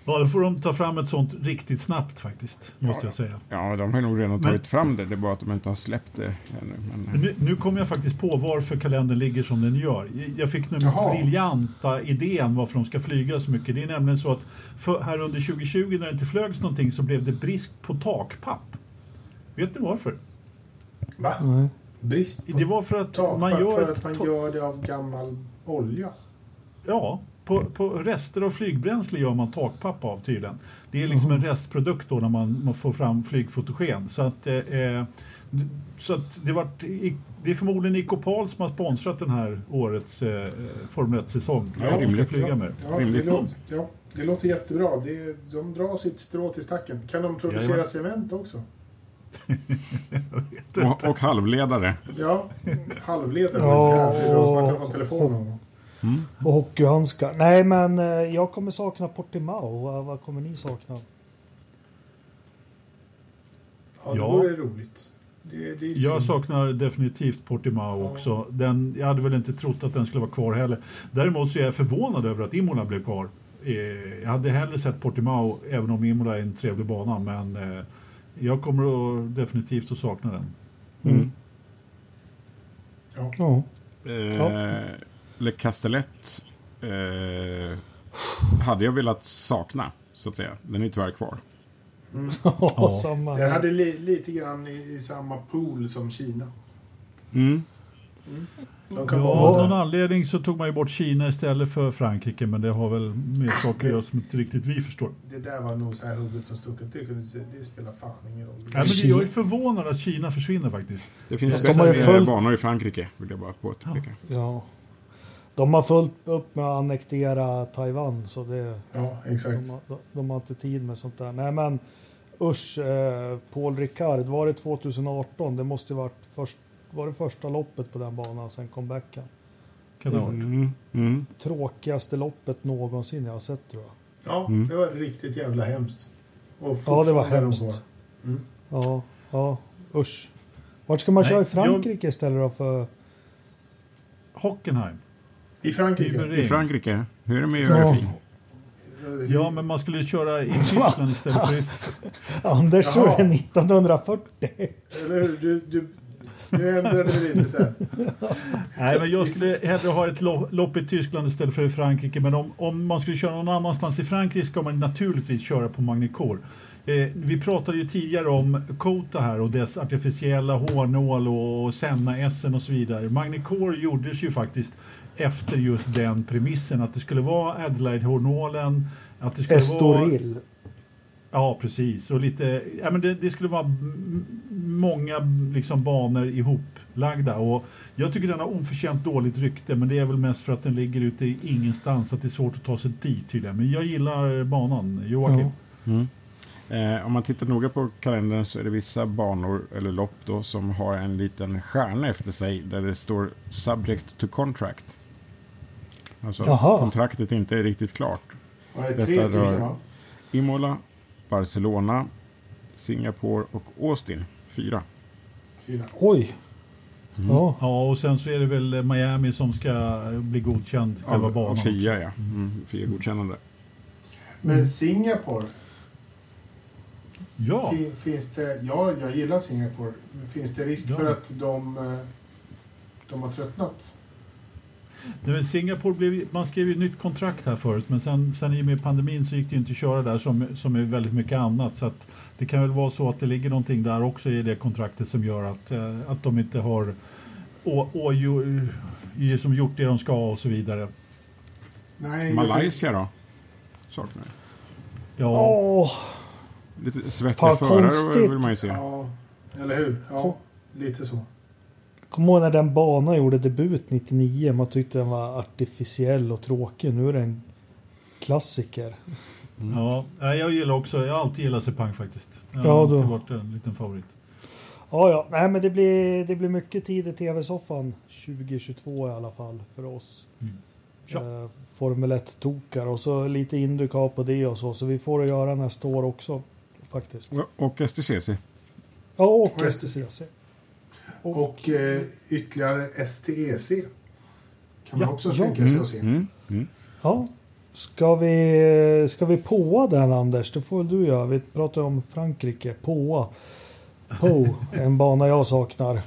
Ja, då får de ta fram ett sånt riktigt snabbt faktiskt, måste jag säga. Ja, de har nog redan Men- tagit fram det. Det är bara att de inte har släppt det ännu. Men, Men Nu, nu kommer jag faktiskt på varför kalendern ligger som den gör. Jag fick den briljanta idén varför de ska flyga så mycket. Det är nämligen så att för, här under 2020 när det inte flögs någonting så blev det brist på takpapp. Vet ni varför? Va? nej. Brist på Det var för att takpapp man gör för att man gör det av gammal olja. Ja, på, på rester av flygbränsle gör man takpapp av tydligen. Det är liksom en restprodukt då när man, man får fram flygfotogen. Så att, eh, eh så att det, var, det är förmodligen Icopal som har sponsrat den här årets eh, Formel 1-säsong. Ja, rimligt. Flyga med. Ja, det, låter, ja, det låter jättebra. Det, de drar sitt strå till stacken. Kan de producera Jajamän. cement också? och, och, halvledare. Ja, halvledare. Ja, och, man kan ha telefon någon Mm. Och hockeyhandskar. Nej, men eh, jag kommer sakna Portimao. Vad, kommer ni sakna? Ja, det ja. vore roligt. Det, det jag saknar definitivt Portimao ja. också. Den, jag hade väl inte trott att den skulle vara kvar heller. Däremot så är jag förvånad över att Imola blev kvar. Eh, jag hade hellre sett Portimao, även om Imola är en trevlig bana. Men eh, jag kommer att, definitivt att sakna den. Mm. Ja. ja. Eh, Le Castellet eh, hade jag velat sakna, så att säga. Den är tyvärr kvar. Mm. ja. samma. Den hade li lite grann i, i, samma pool som Kina. Mm. Mm. Ja, av någon anledning så tog man ju bort Kina istället för Frankrike men det har väl med saker att göra som inte riktigt vi förstår. Det där var nog så här hugget som stucket. Det, kunde, det spelar fan ingen roll. Ja, men jag är förvånad att Kina försvinner faktiskt. Det finns de följt... banor i Frankrike, vill jag bara påpeka. Ja. ja. De har fullt upp med att annektera Taiwan så det... Ja, exakt. De, de har inte tid med sånt där. Nej men usch, eh, Paul Ricard, var det 2018? Det måste ju varit först, var det första loppet på den banan sen comebacken. Kan det ha mm, mm. Tråkigaste loppet någonsin jag har sett tror jag. Ja, mm. det var riktigt jävla hemskt. ja, det var hemskt. Mm. Ja, ja, usch. Vart ska man Nej, köra i Frankrike jag... istället då för... Hockenheim. I Frankrike? I Frankrike. Hur är det med geografin? Ja, men man skulle köra i Tyskland istället för i... Anders tror det är 1940. Eller hur? Du, du, nu ändrade vi lite sen. Nej, men jag skulle hellre ha ett lopp i Tyskland istället för i Frankrike. Men om, om man skulle köra någon annanstans i Frankrike ska man naturligtvis köra på Magnicor. Eh, vi pratade ju tidigare om Kota här och dess artificiella hårnål och Senna-Essen och så vidare. Magnicor gjordes ju faktiskt efter just den premissen att det skulle vara Adelaide-hårnålen. Att det skulle Estoril. Vara... Ja, precis. Och lite, ja, men det, det skulle vara många liksom, banor ihoplagda. Och jag tycker den har oförtjänt dåligt rykte, men det är väl mest för att den ligger ute i ingenstans, att det är svårt att ta sig dit tydligen. Men jag gillar banan, Joakim. Ja. Mm. Eh, om man tittar noga på kalendern så är det vissa banor eller lopp då som har en liten stjärna efter sig där det står “Subject to contract”. Alltså Jaha. kontraktet inte är riktigt klart. Var det tre stycken va? Imola, Barcelona, Singapore och Austin. Fyra. Fyra. Oj! Mm. Ja. ja, och sen så är det väl Miami som ska bli godkänd, själva av, banan. Av FIA, ja. Mm, FIA-godkännande. Men Singapore, Ja. Finns det, ja, jag gillar Singapore. Finns det risk ja. för att de, eh, de har tröttnat? Nej, men Singapore blev, man skrev ju ett nytt kontrakt här förut men sen, sen i och med pandemin så gick det inte att köra där som, som är väldigt mycket annat. Så att det kan väl vara så att det ligger någonting där också i det kontraktet som gör att, eh, att de inte har å, å, ju, som gjort det de ska och så vidare. Nej, Malaysia då? Saknar. Ja. Oh. Lite svettiga förare konstigt. vill man ju se. Ja, eller hur? Ja, lite så. Kommer ihåg när den banan gjorde debut 99. Man tyckte den var artificiell och tråkig. Nu är den klassiker. Mm. Ja, jag gillar också. Jag har alltid gillat Sepang faktiskt. Jag har ja, alltid varit en liten favorit. Ja, ja. Nej, men det blir, det blir mycket tid i tv-soffan 2022 i alla fall för oss. Mm. Ja. Eh, Formel 1-tokar och så lite Indycar på det och så. Så vi får att göra nästa år också faktiskt. Och STCC. Ja, och, och STCC. Och, och eh, ytterligare STEC kan man ja, också ja. tänka sig att se. Mm, mm, mm. Ja. Ska vi, ska vi påa den Anders? Det får väl du göra. Vi pratar om Frankrike. Påa. Po, en bana jag saknar.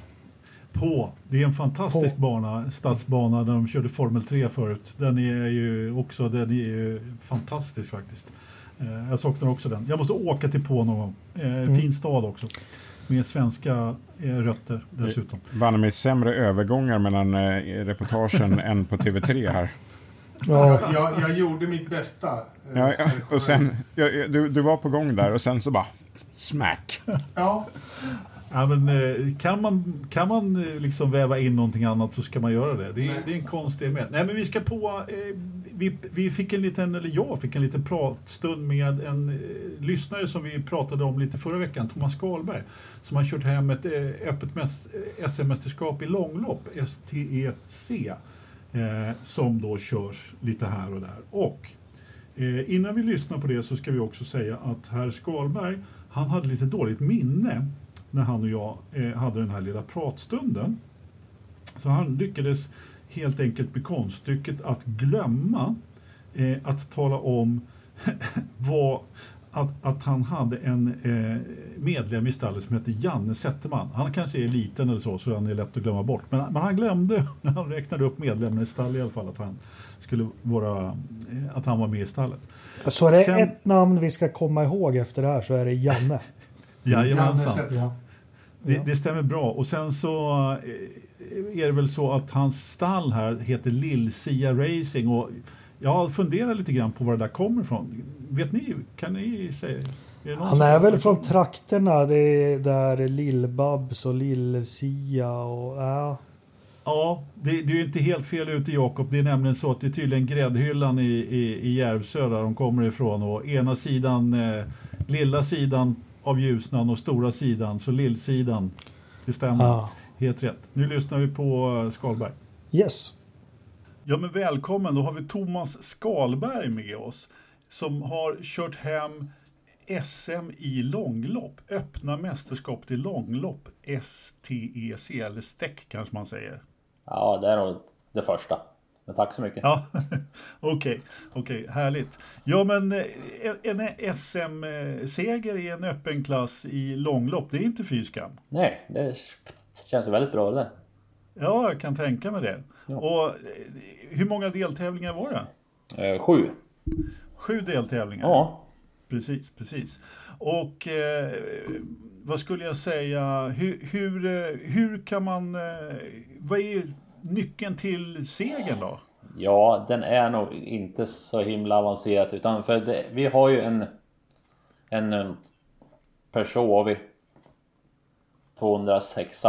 På. Det är en fantastisk på. bana, stadsbana där de körde Formel 3 förut. Den är ju också den är ju fantastisk faktiskt. Eh, jag saknar också den. Jag måste åka till På någon gång. Eh, mm. Fin stad också. Med svenska eh, rötter dessutom. Vann med sämre övergångar mellan reportagen än på TV3 här. Ja, Jag, jag gjorde mitt bästa. eh, Ja, ja, och sen, journalist. ja, ja, du, du var på gång där och sen så bara smack. Ja, Ja, men, eh, kan man, kan man eh, liksom väva in någonting annat så ska man göra det. Det är, det är en konstig med. Nej, men vi ska på... Eh, vi, vi fick en liten, eller jag fick en liten pratstund med en eh, lyssnare som vi pratade om lite förra veckan, Thomas Skalberg, som har kört hem ett eh, öppet SM-mästerskap eh, i långlopp, STEC, eh, som då körs lite här och där. Och Eh, innan vi lyssnar på det så ska vi också säga att herr Skalberg, han hade lite dåligt minne när han och jag eh, hade den här lilla pratstunden. Så han lyckades helt enkelt med konststycket att glömma eh, att tala om vad, att, att han hade en eh, medlem i stallet som hette Janne Zetterman. Han kanske är liten eller så, så han är lätt att glömma bort. Men, men han glömde, när han räknade upp medlemmarna i stallet i alla fall, att han, skulle vara, eh, att han var med i stallet. så är det Sen- ett namn vi ska komma ihåg efter det här så är det Janne. Janne Jajamensan. Det, det stämmer bra. Och sen så eh, är det väl så att hans stall här heter Lill-Sia Racing. Och jag funderar lite grann på var det där kommer ifrån. Vet ni? Kan ni säga? Är Han är väl från trakterna det är där Lill-Babs och Lill-Sia och ja. Ja, det, det är ju inte helt fel ute Jakob. Det är nämligen så att det är tydligen gräddhyllan i, i, i Järvsö där de kommer ifrån. Och ena sidan, eh, lilla sidan av Ljusnan och stora sidan, så lillsidan. Det stämmer. Ja. Helt rätt. Nu lyssnar vi på eh, Skalberg. Yes. Ja, men välkommen. Då har vi Thomas Skalberg med oss som har kört hem SM i långlopp. Öppna mästerskapet i långlopp. STEC, eller STEC kanske man säger. Ja, det är nog det första. Men tack så mycket. Ja, okej, okej, härligt. Ja, men eh, en SM-seger i en öppen klass i långlopp, det är inte fy skam. Nej, det känns väldigt bra det där. Ja, jag kan tänka mig det. Ja. Och eh, hur många deltävlingar var det? Eh, sju. Sju deltävlingar? Ja. Precis, precis. Och eh, vad skulle jag säga, hur, hur, eh, hur kan man, eh, vad är nyckeln till segern då? Ja, den är nog inte så himla avancerad utan för det, vi har ju en en eh, Peugeot vi 206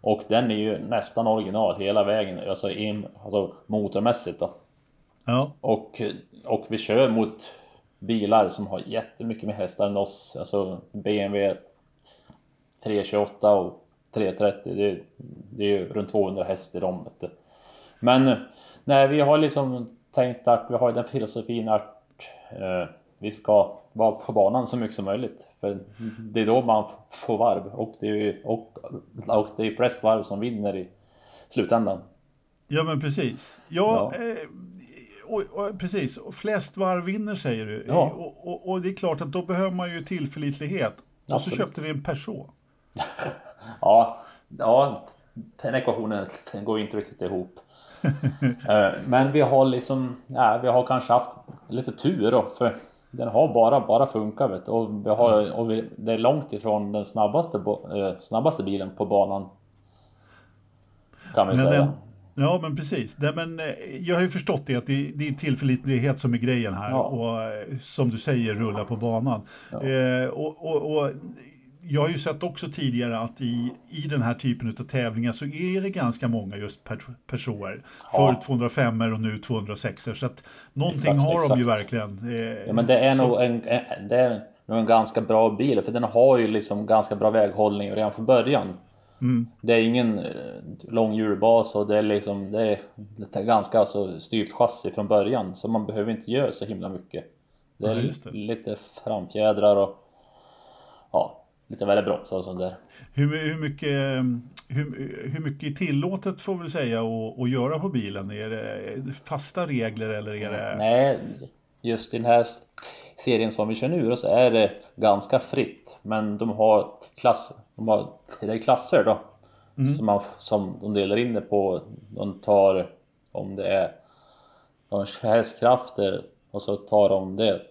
och den är ju nästan original hela vägen, alltså, in, alltså motormässigt då. Ja, Och, och vi kör mot bilar som har jättemycket mer hästar än oss. Alltså BMW 328 och 330. Det är, det är ju runt 200 häst i dem. Men nej, vi har liksom tänkt att vi har den filosofin att eh, vi ska vara på banan så mycket som möjligt. För det är då man får varv och det är ju och, och det är flest varv som vinner i slutändan. ja men precis. Ja, Ja. Eh, och, och, precis. Flest varv vinner säger du. Ja. Och, och, det är klart att då behöver man ju tillförlitlighet. Och så Absolut. köpte ni en Peugeot. Ja, ja den ekvationen den går inte riktigt ihop. Eh, Men vi har liksom, ja, vi har kanske haft lite tur då, för den har bara, bara funkat vet du. Och, vi har, och vi, det är långt ifrån den snabbaste, eh, snabbaste bilen på banan. Kan vi Men säga. den, ja men precis. Det, men, eh, jag har ju förstått det att det, det är tillförlitlighet som är grejen här. Ja. Och eh, som du säger, rulla på banan. Ja. Eh, och, och, och jag har ju sett också tidigare att i, i den här typen av tävlingar så är det ganska många just per, personer. Ja. Förr 205 och nu 206 så att någonting Exakt, har de ju exakt. verkligen. Eh, Ja men det är så- nog en, det är nog en ganska bra bil för den har ju liksom ganska bra väghållning redan från början. Mm. Det är ingen eh, lång hjulbas och det är liksom det är, det är ganska alltså, styvt chassi från början så man behöver inte göra så himla mycket. Det är Ja, det. lite framfjädrar och ja, lite värre bromsar och sånt där. Hur, hur, mycket, eh, hur, hur mycket är tillåtet får vi säga att, göra på bilen? Är det fasta regler eller är det... Nej, just i den här serien som vi kör nu så är det ganska fritt. Men de har klasser, de har, är klasser då. Som, man, som de delar in det på. De tar om det är de hästkrafter och så tar de det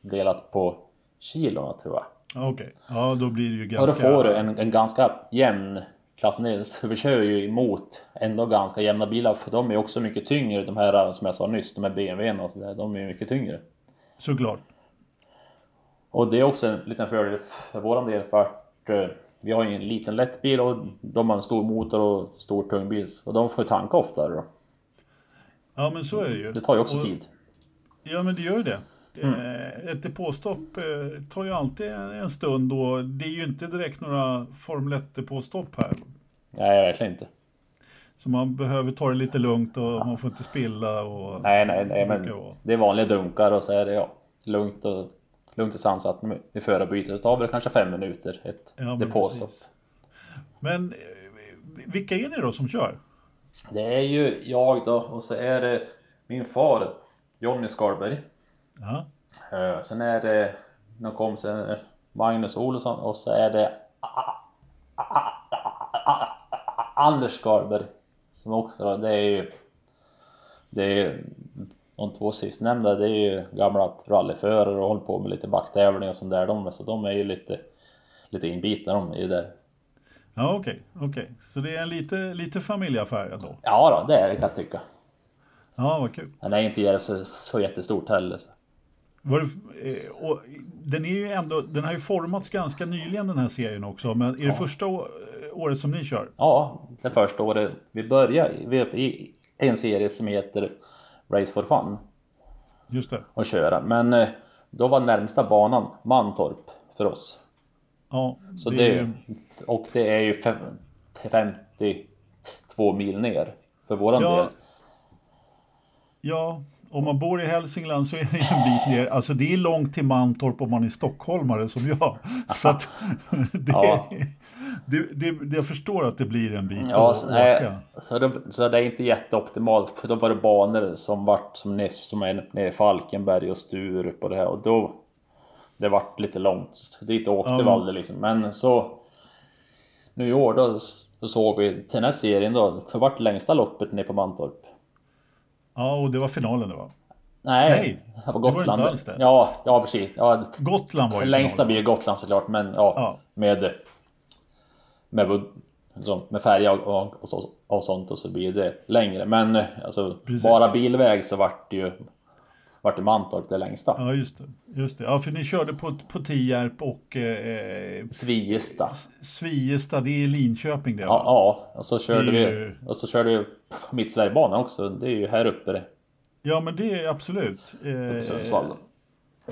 delat på kilona tror jag. Okej, ja då blir det ju Och ganska... då får du en, en ganska jämn klassen vi kör ju emot ändå ganska jämna bilar för de är också mycket tyngre. De här som jag sa nyss, de här BMW och sådär. De är mycket tyngre. Såklart. Och det är också en liten fördel för våran del för att eh, vi har ju en liten lätt bil och de har en stor motor och stor tung bil. Och de får ju tanka oftare då. Ja, men så är det ju. Det tar ju också Och- tid. Ja, men det gör ju det. Mm. Eh, Ett depåstopp eh, tar ju alltid en stund och det är ju inte direkt några Formel 1-depåstopp här. Nej, verkligen inte. Så man behöver ta det lite lugnt och man får inte spilla och... Nej, nej, nej, men det är vanliga dunkar och så är det ja, lugnt och lugnt och sansat med förarbytet. Det tar väl kanske fem minuter, ett Ja, men depåstopp. precis. Men eh, vilka är ni då som kör? Det är ju jag då och så är det min far Jonny Skalberg. Ja, Eh, Sen är det någon kompis, eh, Magnus Olsson och så är det Anders Skalberg. Som också då, det är ju Det är de två sistnämnda det är ju gamla rallyförare och håller på med lite backtävling och sånt där de så de är ju lite Lite inbitna de i det där. ja okej. okej. Så det är en lite, lite familjeaffär ändå? Ja då, det är det kan jag tycka. Ja, vad kul. Den är inte Järvsö så jättestort heller. Så. Var det, eh, och den, är ju ändå, den har ju formats ganska nyligen den här serien också. Men är det första å- året som ni kör? Ja, det första året vi började i- en serie som heter Race for Fun Just det. och köra. Men eh, då var närmsta banan Mantorp för oss. Ja, Så det det, är ju- och det är ju fem- 52 mil ner för våran Ja. del. Ja, om man bor i Hälsingland så är det en bit ner. Alltså det är långt till Mantorp om man är stockholmare som jag. Så att det, Ja. det, det, det, jag förstår att det blir en bit Ja, att så, åka. så, det, så det är inte jätteoptimalt. För då var det banor som vart som, nere- som är nere i Falkenberg och Sturup och det här och då Det vart lite långt. Dit åkte Ja. vi aldrig liksom. Men så Nu i år då, så såg vi till den här serien då. Det vart längsta loppet nere på Mantorp. Ja, och det var finalen det var. Nej, Nej, det var det var Gotland. inte alls det. Ja, ja precis. Ja, Gotland var ju längsta finalen. blir ju Gotland såklart, men ja, Ja. med med, liksom, med färja och, och, och, så, och sånt och så blir det längre. Men alltså Precis. bara bilväg så vart det ju vart det Mantorp det längsta. Ja, just det. Just det. Ja, för ni körde på, på Tierp och eh, Sviesta. Sviesta, det är Linköping det Ja, ja, och så körde Det vi och så körde vi mitt Sverigebanan också. Det är ju här uppe det. Ja, men det är absolut. Eh, Sundsvall.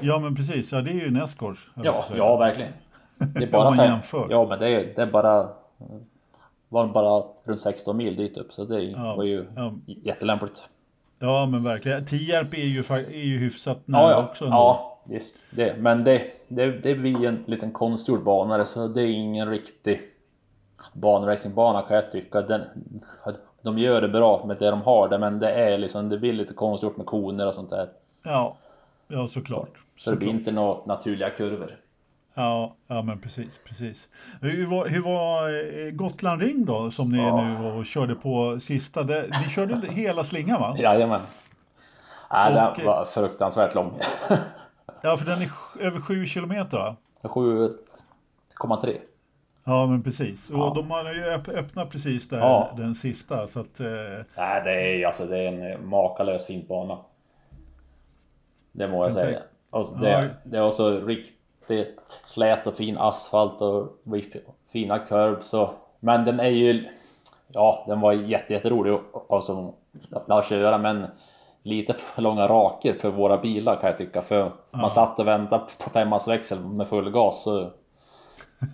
Ja, men precis. Ja, det är ju på Ja, ja verkligen. Det är bara fem. jämför. Ja, men det är, det är bara var bara runt 16 mil dit upp så det Ja, var ju ja. jättelämpligt. Ja, men verkligen. Tierp är ju, är ju hyfsat nära Ja, ja, också. ändå. ja visst. Det. Men det, det, det blir en liten konstgjord bana så det är ingen riktig banracingbana kan jag tycka. Den, de gör det bra med det de har där men det är liksom, det blir lite konstgjort med koner och sånt där. Ja, ja såklart. Så det blir inte några naturliga kurvor. Ja, ja, men precis, precis. Hur var, hur var eh, Gotland Ring då, som ni Ja. nu och körde på sista? Det, ni körde hela slingan va? Jajamän. Nej, Och- den var fruktansvärt lång. Ja, för den är över sju kilometer va? 7,3. Ja, men precis. Och Ja. de har ju öpp- öppnat precis där, Ja. den sista. Så att, eh, Nej, det är alltså det är en makalös fin bana. Det må jag Jag säga. Och det, Ja. det är också riktigt slät och fin asfalt och fina curbs och, Men den är ju... Ja, den var jätte, jätterolig alltså, att köra men lite för långa raker för våra bilar kan jag tycka. För man satt och väntade på femmansväxel med full gas så,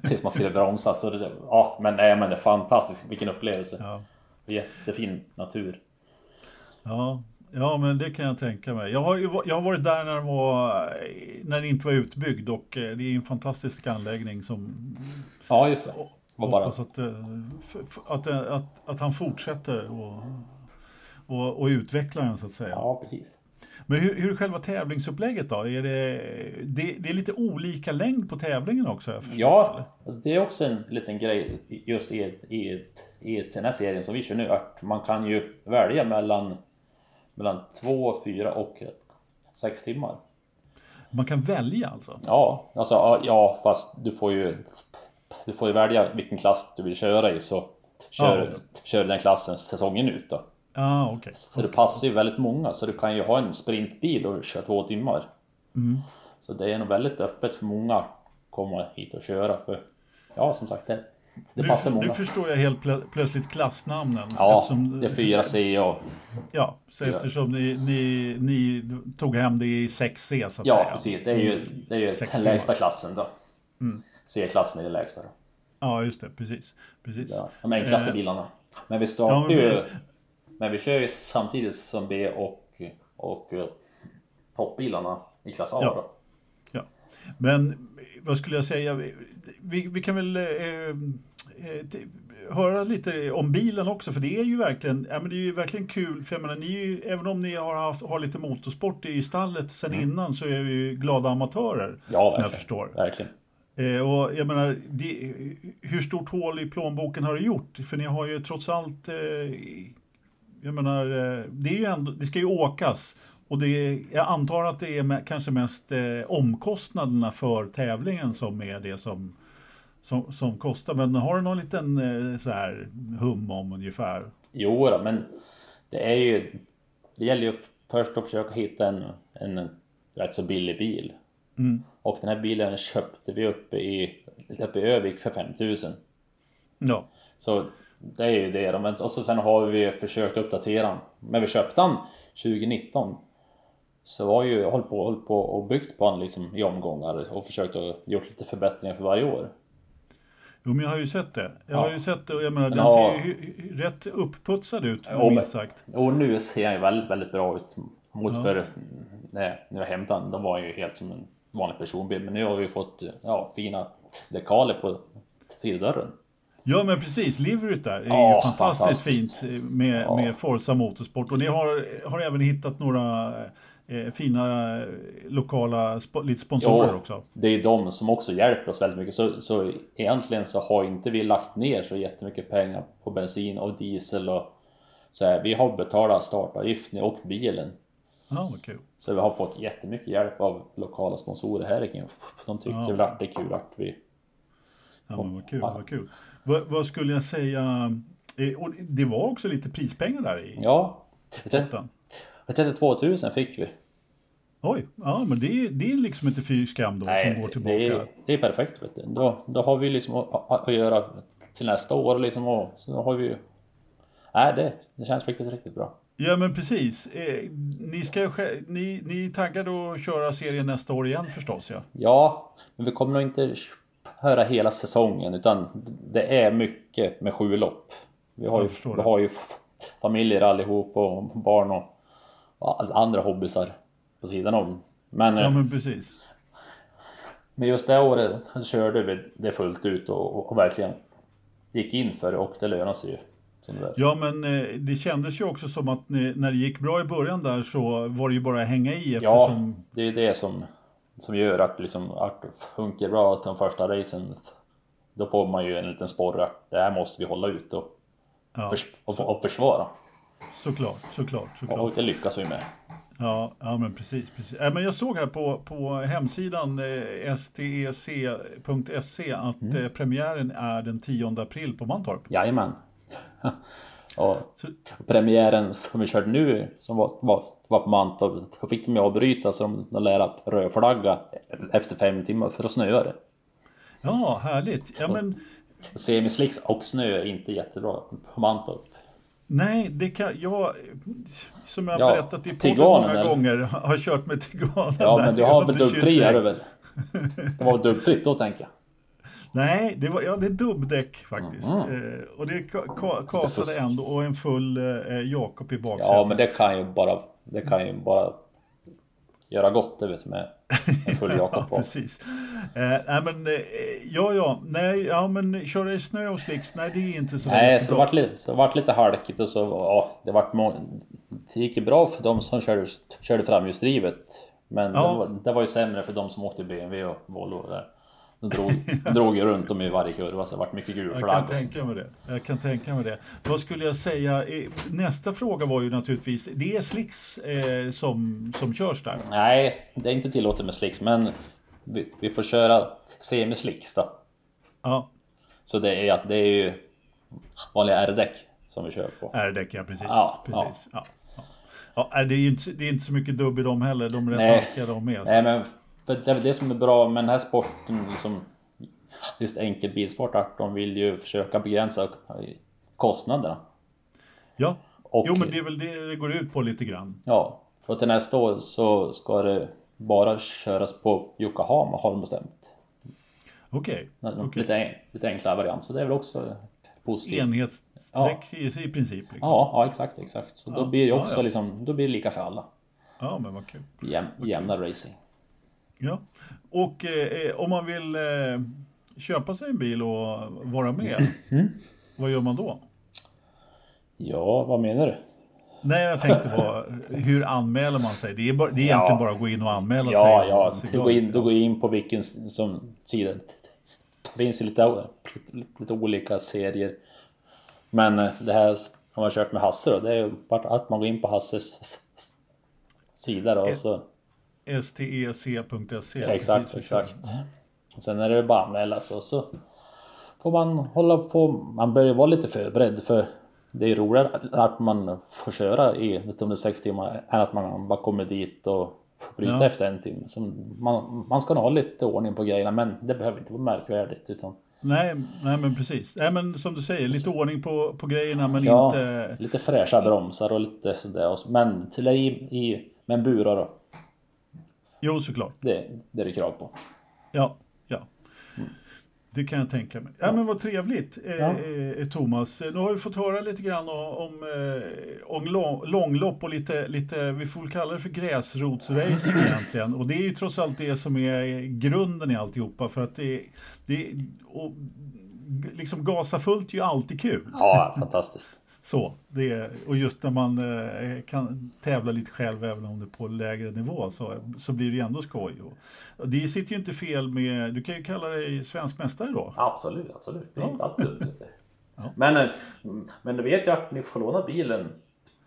tills man skulle bromsa. Så det, ja, men, nej, men det är fantastiskt. Vilken upplevelse. ja. Jättefin natur. Ja, ja, men det kan jag tänka mig. Jag har, ju, jag har varit där när den, var, när den inte var utbyggd och eh, det är en fantastisk anläggning som Ja, just det. Var bara... hoppas att, eh, att, eh, att, att han fortsätter och, och, och utvecklar den så att säga. Ja, precis. Men hur, hur själva tävlingsupplägget då? Är det, det, det är lite olika längd på tävlingen också? förstått, Ja, eller? det är också en liten grej just i, i, i den här serien som vi kör nu. Att man kan ju välja mellan, mellan två, fyra och sex timmar. Man kan välja alltså? Ja, alltså ja, fast du får ju Du får ju välja vilken klass du vill köra i så kör, Ja. kör den klassen säsongen ut då. Ja, okej. Så det passar ju väldigt många, så du kan ju ha en sprintbil och köra två timmar. Mm. Så det är nog väldigt öppet för många att komma hit och köra. För ja, som sagt, det, det Nu, passar nu många. förstår jag helt plö plötsligt klassnamnen. Ja, Eftersom- det är 4C och Ja, så eftersom ni, ni, ni tog hem det i 6C så att ja, säga. precis. Det är ju, det är ju den lägsta klassen då. Mm. C-klassen är den lägsta då. Ja, just det. Precis. precis. Ja, de enklaste Eh, bilarna. Men vi startar ja, men ju... Men vi kör ju samtidigt som B och, och eh, toppbilarna i klass A Ja. då. Ja. Men vad skulle jag säga? Vi, vi, kan väl eh, eh, höra lite om bilen också, för det är ju verkligen, ja, men det är ju verkligen kul. För jag menar, ni ju, även om ni har, haft, har lite motorsport i stallet sedan innan så är vi ju glada amatörer. Ja, som jag verkligen. förstår. Verkligen. Eh, och jag menar, det, hur stort hål i plånboken har det gjort? För ni har ju trots allt, eh, jag menar, eh, det, är ju ändå, det ska ju åkas. Och det, är- jag antar att det är me- kanske mest eh, omkostnaderna för tävlingen som är det som, som, som kostar. Men har du någon liten eh, så här hum om ungefär? Jo då, men det är ju... Det gäller ju först att försöka hitta en, en rätt så billig bil. Mm. Och den här bilen köpte vi uppe i, uppe i Övik för 5000. Ja, Så det är ju det. Och så sen har vi försökt uppdatera den. Men vi köpte den 2019. Så var ju hållit på, hållit på och byggt på den liksom i omgångar och försökt att gjort lite förbättringar för varje år. jo, men jag har ju sett det. Jag har Ja. ju sett det och jag menar, Den den har- ser ju rätt uppputsad ut, men- minst sagt. Och nu ser han ju väldigt, väldigt bra ut. Mot Ja. för när, när jag hämtade den, de var ju helt som en vanlig personbil. Men nu har vi fått ja, fina dekaler på sidodörren. Ja men precis, liveryt där är Ja, ju fantastiskt, fantastiskt. fint med, Ja. med Forza Motorsport. Och ni har, har även hittat några eh, fina eh, lokala spo, lite sponsorer Jo. också. Det är de som också hjälper oss väldigt mycket. Så, så egentligen så har inte vi lagt ner så jättemycket pengar på bensin och diesel och så här. Vi har betalat startavgiften och bilen. Ja, vad kul. Så vi har fått jättemycket hjälp av lokala sponsorer här. De tycker Ja. väl att det är kul att vi... Ja, men vad kul, vad kul. Vad, vad skulle jag säga? Eh, och det var också lite prispengar där i Ja. 32 000 fick vi. Oj, ja men det, är- det är liksom inte fy skam då som går Nej, tillbaka. det är, det är perfekt. Vet du. Då, då har vi liksom att, att, göra till nästa år liksom och så då har vi ju... Nej, det, det känns riktigt, riktigt bra. Ja men precis. Eh, ni, ska, ni, ni är taggade att köra serien nästa år igen förstås ja? Ja, men vi kommer nog inte höra hela säsongen utan det är mycket med sju lopp. Vi har ju, vi har ju familjer allihop och barn och andra hobbysar på sidan om. Men, Ja eh, men precis. men just det året körde vi det fullt ut och, och, och verkligen gick in för det och det lönar sig ju. Ja, men eh, det kändes ju också som att ni, när det gick bra i början där så var det ju bara att hänga i Ja, eftersom... det är det som, som gör att, liksom, att funkar bra till de första racen. Då får man ju en liten sporre att det här måste vi hålla ut och, Ja, förs och, och försvara. Såklart, såklart, Och såklart. det lyckas vi med. Ja, ja men precis. precis. Äh, men jag såg här på, på hemsidan eh, stec.se att Mm. eh, premiären är den 10 april på Mantorp. Jajamän. och Så, premiären som vi körde nu, som var, var, var på Mantorp, då fick de ju avbryta så de, de lärde att rödflagga efter fem timmar för att snöa det. ja, härligt. Ja, men, Semislicks och snö är inte jättebra på Mantorp. Nej, det kan jag... Som jag har Ja, berättat i podden många eller? gånger har kört med Tiganen Ja där men du har väl dubbfri 23. är du väl? Det var väl dubbfritt då tänker jag. Nej, det, var, ja, det är dubbdäck faktiskt. Mhm. Eh, och det ka, ka, kasade ändå och en full eh, Jakob i baksätet. Ja men det kan ju bara, det kan ju bara göra gott det vet med en full Jakob på. Precis. Eh, nej men, eh, ja ja, nej, ja men köra i snö och slicks, nej det är inte så Nej, så det vart lite, så det vart lite halkigt och så, ja, det vart Det gick ju bra för de som körde, körde framhjulsdrivet. Men Ja. det, var, det var ju sämre för de som åkte BMW och Volvo där. Drog, drog ju runt dem i varje kurva så det vart mycket gul Jag flagg. kan och så. tänka mig det. Jag kan tänka mig det. Vad skulle jag säga? Eh, Nästa fråga var ju naturligtvis, det är slicks eh, som, som körs där. Nej, det är inte tillåtet med slicks men vi, vi får köra semislicks då. Ja, Så det är, det är ju vanliga R-däck som vi kör på. R-däck, ja precis. Ja, precis. Ja. Ja. Ja. det, är inte, det är inte så mycket dubb i dem heller. De är rätt halkiga de med. Nej, men för det är väl det som är bra med den här sporten, liksom, just enkel bilsport, att de vill ju försöka begränsa kostnaderna. Ja, Och, jo men det är väl det det går ut på lite grann. Ja, för till nästa år så ska det bara köras på Yokohama har de bestämt. Okej. Okay. Okej. Lite, lite enklare variant, så det är väl också positivt. Enhetsdäck i, i princip. Liksom. Ja, ja exakt, exakt. Så då Ja, blir det ja, också ja. liksom, då blir det lika för alla. ja, men vad kul. Jäm, Jämna racing. Ja. Och eh, om man vill eh, köpa sig en bil och vara med, Mm. vad gör man då? Ja, vad menar du? Nej, jag tänkte på hur anmäler man sig? Det är, bara, det är Ja. egentligen bara att gå in och anmäla sig. Ja, och ja, glad går, in, går in på vilken som sida. Det finns ju lite, lite, lite olika serier. Men eh, det här har man kört med Hasse då, det är ju att man går in på Hasses sida då och så stec.se. Ja, exakt, precis, exakt. Och sen är det bara att anmäla sig och så får man hålla på. Man bör ju vara lite förberedd för det är roligare att man får köra i lite under sex timmar än att man bara kommer dit och får bryta Ja. efter en timme. Så man, man ska nog ha lite ordning på grejerna men det behöver inte vara märkvärdigt utan Nej, nej, men precis. Nej, men som du säger, lite ordning på, på grejerna men ja, inte... lite fräscha bromsar och lite sådär. Men till i, i med en bura då. Jo, såklart. Det, det är det krav på. Ja, ja. Det kan jag tänka mig. Ja, men vad trevligt, eh, Ja. eh, Thomas. Nu har vi fått höra lite grann om, om, eh, om lång, långlopp och lite, lite, vi får väl kalla det för gräsrotsracing egentligen. Och det är ju trots allt det som är grunden i alltihopa. För att det, det och, liksom gasa fullt är ju alltid kul. Ja, fantastiskt. Så, det är, och just när man eh, kan tävla lite själv även om det är på lägre nivå så, så blir det ändå skoj. Och, det sitter ju inte fel med, du kan ju kalla dig svensk mästare då. Absolut, absolut. Det är Ja. inte alls dumt. Ja. Men, eh, men du vet ju att ni får låna bilen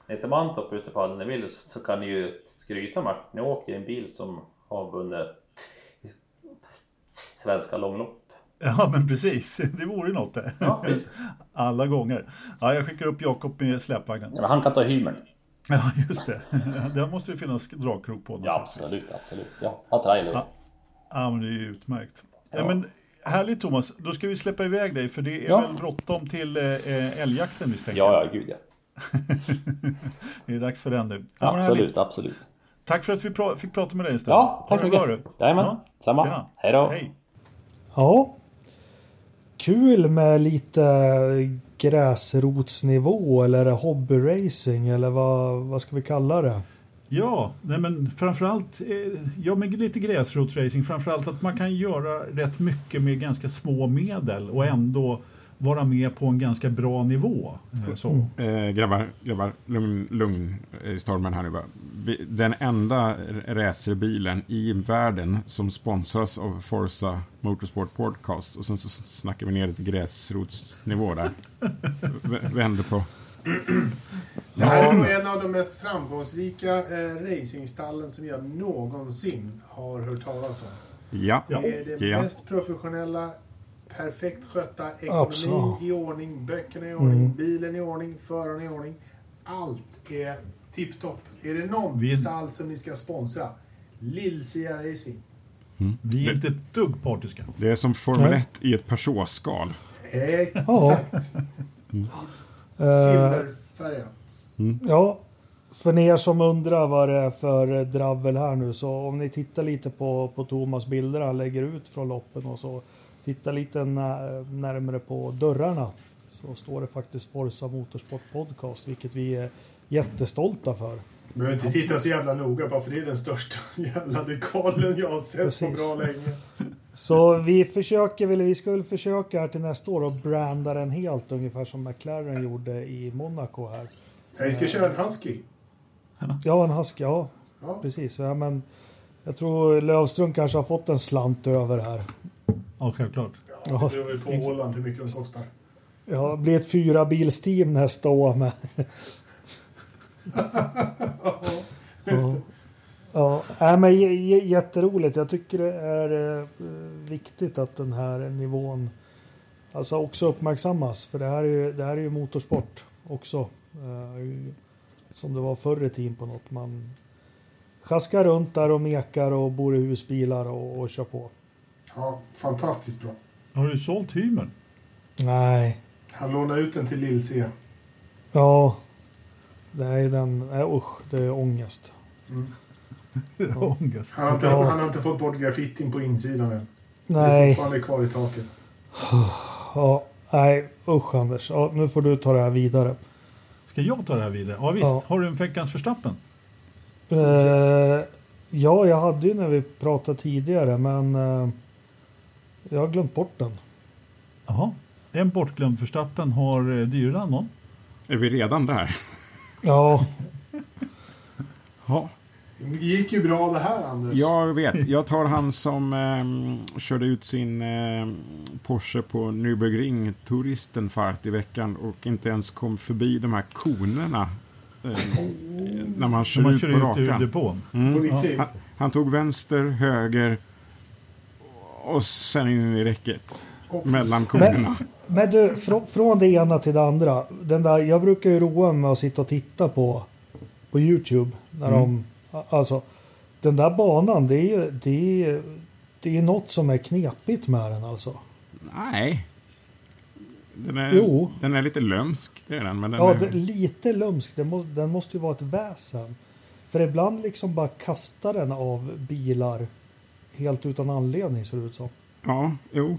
till Mantorp utifall ni vill så kan ni ju skryta med att ni åker i en bil som har vunnit svenska långlopp. Ja men precis, det vore ju något det. Ja. Alla gånger. Ja, jag skickar upp Jakob med släpvagnen. Ja, men han kan ta hymern. Ja just det. Där måste det finnas dragkrok på. Ja, absolut, absolut. Ja, ha trailer. Ja. Ja men det är ju utmärkt. Ja. Ja. men, härligt Thomas, då ska vi släppa iväg dig för det är Ja. väl bråttom till eh, älgjakten misstänker Ja, jag. ja, gud ja. Det är dags för den nu. Ja. Absolut, absolut. Tack för att vi pra- fick prata med dig en stund. Ja, tack så mycket. Jajamän, samma. tjena. Hej då. Hej. Ja. Kul med lite gräsrotsnivå eller hobbyracing eller vad, vad ska vi kalla det? Ja, nej men framförallt eh, ja, men lite gräsrotsracing. Framförallt att man kan göra rätt mycket med ganska små medel och ändå vara med på en ganska bra nivå. Eh, Så. Eh, grabbar, grabbar, lugn, lugn i stormen här nu bara. Den enda racerbilen i världen som sponsras av Forza Motorsport Podcast och sen så snackar vi ner det till gräsrotsnivå där. Vänder på. Det här är nog en av de mest framgångsrika eh, racingstallen som jag någonsin har hört talas om. Ja, Ja. Det är det Ja. mest professionella, perfekt skötta, Absolut. ekonomin i ordning, böckerna i ordning, bilen i ordning, föraren i ordning. Allt är tipptopp. Är det någon Vi- stall som ni ska sponsra? Lill-Sia Racing. Vi är inte ett dugg partiska. det är som Formel Nej. 1 i ett Peugeot-skal. Exakt. Eh, Silverfärgat. Ja, för er som undrar vad det är för dravel här nu så om ni tittar lite på, på Thomas bilder han lägger ut från loppen och så titta lite nä- närmare på dörrarna så står det faktiskt Forza Motorsport Podcast vilket vi är jättestolta för. Behöver inte titta så jävla noga på för det är den största jävla dekalen jag har sett på Precis. bra länge. Så vi försöker väl, vi ska väl försöka här till nästa år och branda den helt ungefär som McLaren gjorde i Monaco här. Vi ska köra en Husky. Ja, en Husky, ja Ja. precis. Ja, men jag tror Lövström kanske har fått en slant över här. Ja, självklart. Ja, det beror på Åland hur mycket de kostar. Ja, det blir ett fyra bilsteam nästa år med. Just det. Ja, nej, men jätteroligt. Jag tycker det är eh, viktigt att den här nivån alltså också uppmärksammas. För det här är ju, det här är ju motorsport också. Eh, som det var förr i tiden på något. Man sjaskar runt där och mekar och bor i husbilar och, och kör på. Ja, fantastiskt bra. Har du sålt hymern? Nej, Han lånar ut den till Lill-C. ja. Nej, den... Nej, usch, det är ångest. Ångest. Han har, inte, Ja. han har inte fått bort graffitin på insidan än. Det är Nej, fortfarande kvar i taket. ja, nej, usch Anders. Ja, nu får du ta det här vidare. Ska jag ta det här vidare? Ja, visst. Ja. Har du en veckans förstappen? Eh, ja, jag hade ju när vi pratade tidigare, men eh, jag har glömt bort den. Jaha. En bortglömd förstappen har eh, dyrare än någon. Är vi redan där? Ja, Ja. Det gick ju bra det här, Anders. Jag vet. Jag tar han som eh, körde ut sin eh, Porsche på Nürburgring Turistenfart i veckan och inte ens kom förbi de här konerna eh, när man kör När man ut kör på ut ur rakan. depån. På Mm. riktigt. Han, han tog vänster, höger och sen in i räcket mellan konerna. men du, fr- från det ena till det andra. Den där, jag brukar ju roa mig med att sitta och titta på, på Youtube. När de, alltså, den där banan, det är ju det är, det är något som är knepigt med den alltså. Nej. Den är, Jo. den är lite lömsk, det är den. Men den Ja, är, det, lite lumsk. Den, må, den måste ju vara ett väsen. För ibland liksom bara kastar den av bilar helt utan anledning ser det ut som. Ja, jo.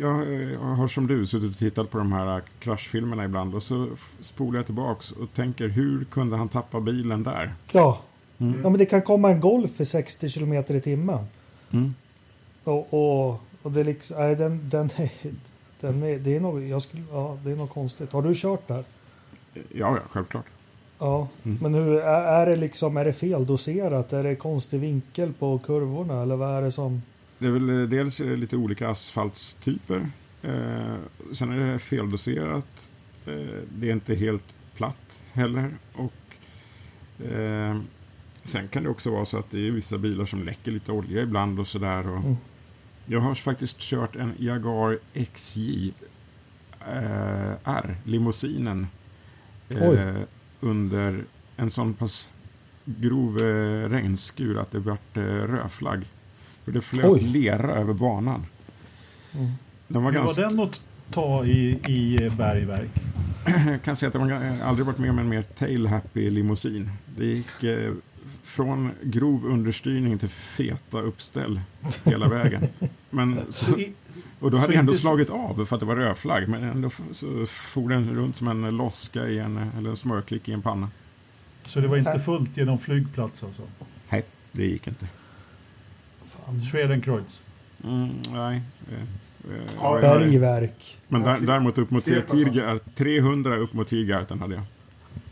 Jag, jag har som du suttit och tittat på de här kraschfilmerna ibland och så spolar jag tillbaks och tänker hur kunde han tappa bilen där? Ja. Mm. ja, men det kan komma en Golf för 60 kilometer i timmen. Mm. Och, och, och det är liksom, nej, den, den är, den är, det är nog, jag skulle, ja, det är något konstigt. Har du kört där? Ja, ja, självklart. Ja, Mm. men hur, är, det liksom, är det feldoserat? Är det konstig vinkel på kurvorna eller vad är det som? Det är väl eh, dels är det lite olika asfaltstyper. Eh, sen är det feldoserat. Eh, det är inte helt platt heller. Och, eh, sen kan det också vara så att det är vissa bilar som läcker lite olja ibland och sådär. Mm. Jag har faktiskt kört en Jaguar XJ eh, R, limousinen, Oj. Eh, under en sån pass grov eh, regnskur att det vart eh, rödflagg. För det flöt Oj. lera över banan. Mm. Den var Hur var ganska, den att ta i, i bergverk? jag kan säga att jag har aldrig varit med om en mer tail-happy limousin. Det gick eh, från grov understyrning till feta uppställ hela vägen. Men så, I- och då Så hade jag ändå inte slagit av för att det var rödflagg. Men ändå så for den runt som en loska i en, eller en smörklick i en panna. Så det var inte fullt genom flygplats alltså? Nej, det gick inte. Schwedenkreuz. Mm, nej. eh, eh, Ja, Bergverk. Men där, däremot upp mot. Tiergarten, 300 upp mot Tiergarten hade jag.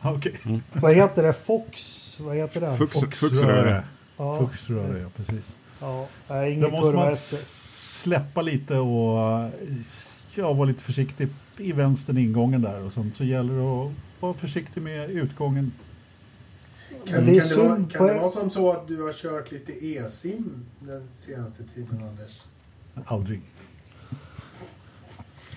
Okej. Vad heter det? Fox? Vad heter det? Fux- Fuxröre. Ja, Fuxröre, ja precis. ja, måste kurva man. Släppa lite och ja, vara lite försiktig i vänstern ingången där och sånt. Så gäller det att vara försiktig med utgången. Kan, det, kan, det, vara, kan det vara som så att du har kört lite e-sim den senaste tiden, Anders? Aldrig.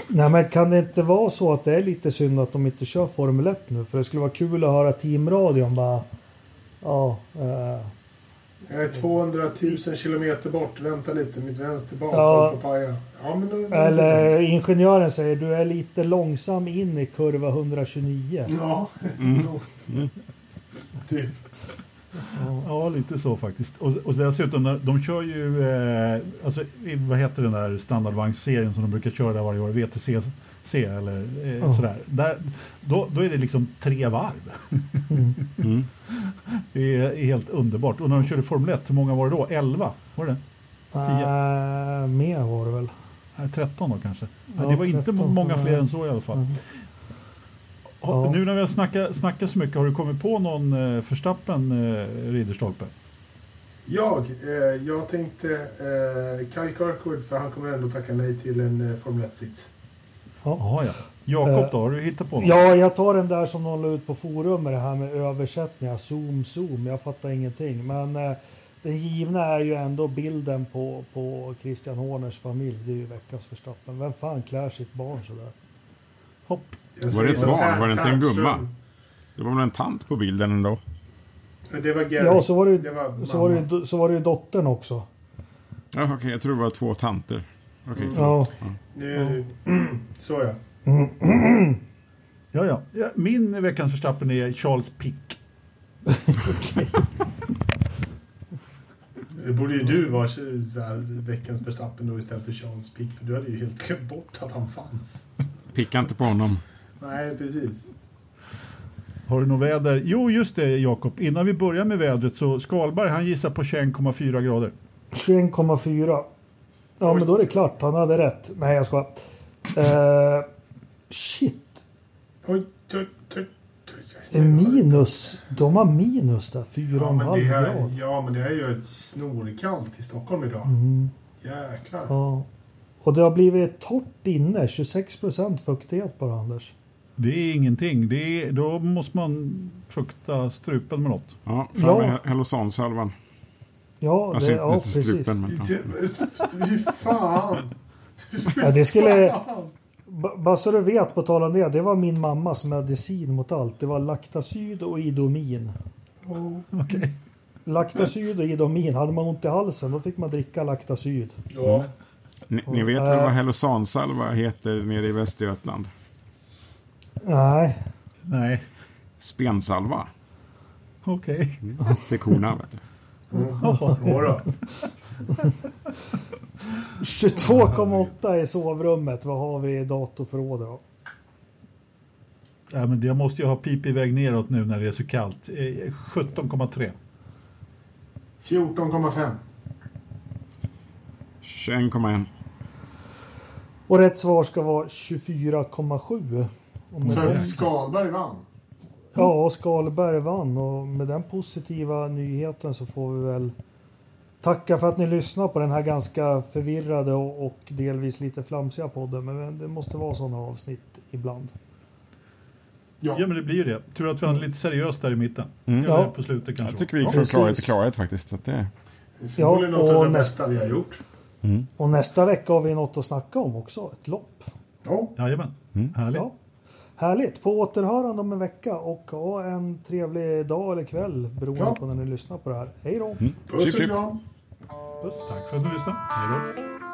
Nej, men kan det inte vara så att det är lite synd att de inte kör Formel 1 nu? För det skulle vara kul att höra teamradion bara... Ja, eh, Jag är 200 000 kilometer bort. Vänta lite, mitt vänster bak Ja. håller på paja. Ja, men då, eller ingenjören säger du är lite långsam in i kurva 129. Ja, typ. Ja, lite så faktiskt. Och, och dessutom, de kör ju, eh, alltså, vad heter den där standardvagnsserien som de brukar köra där varje år, VTC C eller eh, Ja. sådär. Där, då, då är det liksom tre varv. Mm. Det är helt underbart. Och när de körde Formel 1, hur många var det då? 11? Var det Äh, mer var det väl? Nej, 13 då kanske? Nej, Ja, det var inte 13, många fler än så i alla fall. Mm. Ja. Nu när vi har snackat, snackat så mycket, har du kommit på någon eh, förstappen eh, Ridderstolpe? Jag, eh, jag tänkte eh, Kyle Kirkwood för han kommer ändå tacka nej till en eh, Formel 1-sits. Ja. Ja. Jakob då, har du hittat på något? ja, jag tar den där som någon la ut på forum med det här med översättningar. Zoom, zoom. Jag fattar ingenting. Men eh, den givna är ju ändå bilden på, på Christian Horners familj. Det är ju veckans Verstappen. Vem fan klär sitt barn sådär? Hopp. Var det ett barn? Var det inte en gumma? Det var väl en tant på bilden ändå? Det var Gary. Ja, så var det, det var så var det, mamma. ju- så var det ju dottern också. Ja, okej, jag tror det var två tanter. Okej, Ja. Nu, så ja. Ja, ja. Ja, Min veckans Verstappen är Charles Pick. Det borde ju du vara så här, veckans Verstappen då istället för Charles Pick, för du hade ju helt glömt bort att han fanns. Picka inte på honom. Nej, precis. Har du något väder? Jo, just det Jakob. Innan vi börjar med vädret så Skalberg han gissar på 21,4 grader. 21,4. Ja, men då är det klart. Han hade rätt. Nej, jag ska. Uh, shit. Oj, oj, oj, minus. De har minus där. Ja men, 4,5 det här, grad. ja, men det är ju snorkallt i Stockholm idag. Mm. Jäklar. Ja. Och det har blivit torrt inne. 26 procent fuktighet bara, Anders. Det är ingenting. Det är, då måste man fukta strupen med något. Ja, fram Ja. med Hellosansalvan. Ja, Alltså det, inte ja precis. strupen, men... Ja. Det- Fy fan! Ja, det skulle... ba- Bara så du vet på tal om det. Det var min mammas medicin mot allt. Det var Lactacyd och Idomin. Oh, Okej. Lactacyd och Idomin. Hade man ont i halsen då fick man dricka Lactacyd. ja. Ni, ni vet väl vad Hellosansalva heter nere i Västergötland? Nej. Nej, Spensalva. okej. Till korna, vet du. Jodå. 22,8 i sovrummet. Vad har vi i datorförrådet då? Ja, men jag måste ju ha pip iväg neråt nu när det är så kallt. Eh, 17,3. 14,5. 21,1. Och rätt svar ska vara 24,7. Och med Så Skalberg vann. Ja, och Skalberg vann och med den positiva nyheten så får vi väl tacka för att ni lyssnar på den här ganska förvirrade och, och delvis lite flamsiga podden. Men det måste vara sådana avsnitt ibland. Ja. Ja, men det blir ju det. Tur att vi hade lite seriöst där i mitten. Mm. Ja. på slutet kanske. Jag tycker vi gick från klarhet till klarhet faktiskt. Så att det... Ja, något av och det bästa vi har gjort. Och nästa vecka har vi något att snacka om också. Ett lopp. Ja. Jajamän. Härligt. Ja. Härligt! På återhörande om en vecka och ha en trevlig dag eller kväll beroende Ja. på när ni lyssnar på det här. Hej då! Mm. Puss och kram. Tack för att ni lyssnade. Hej då.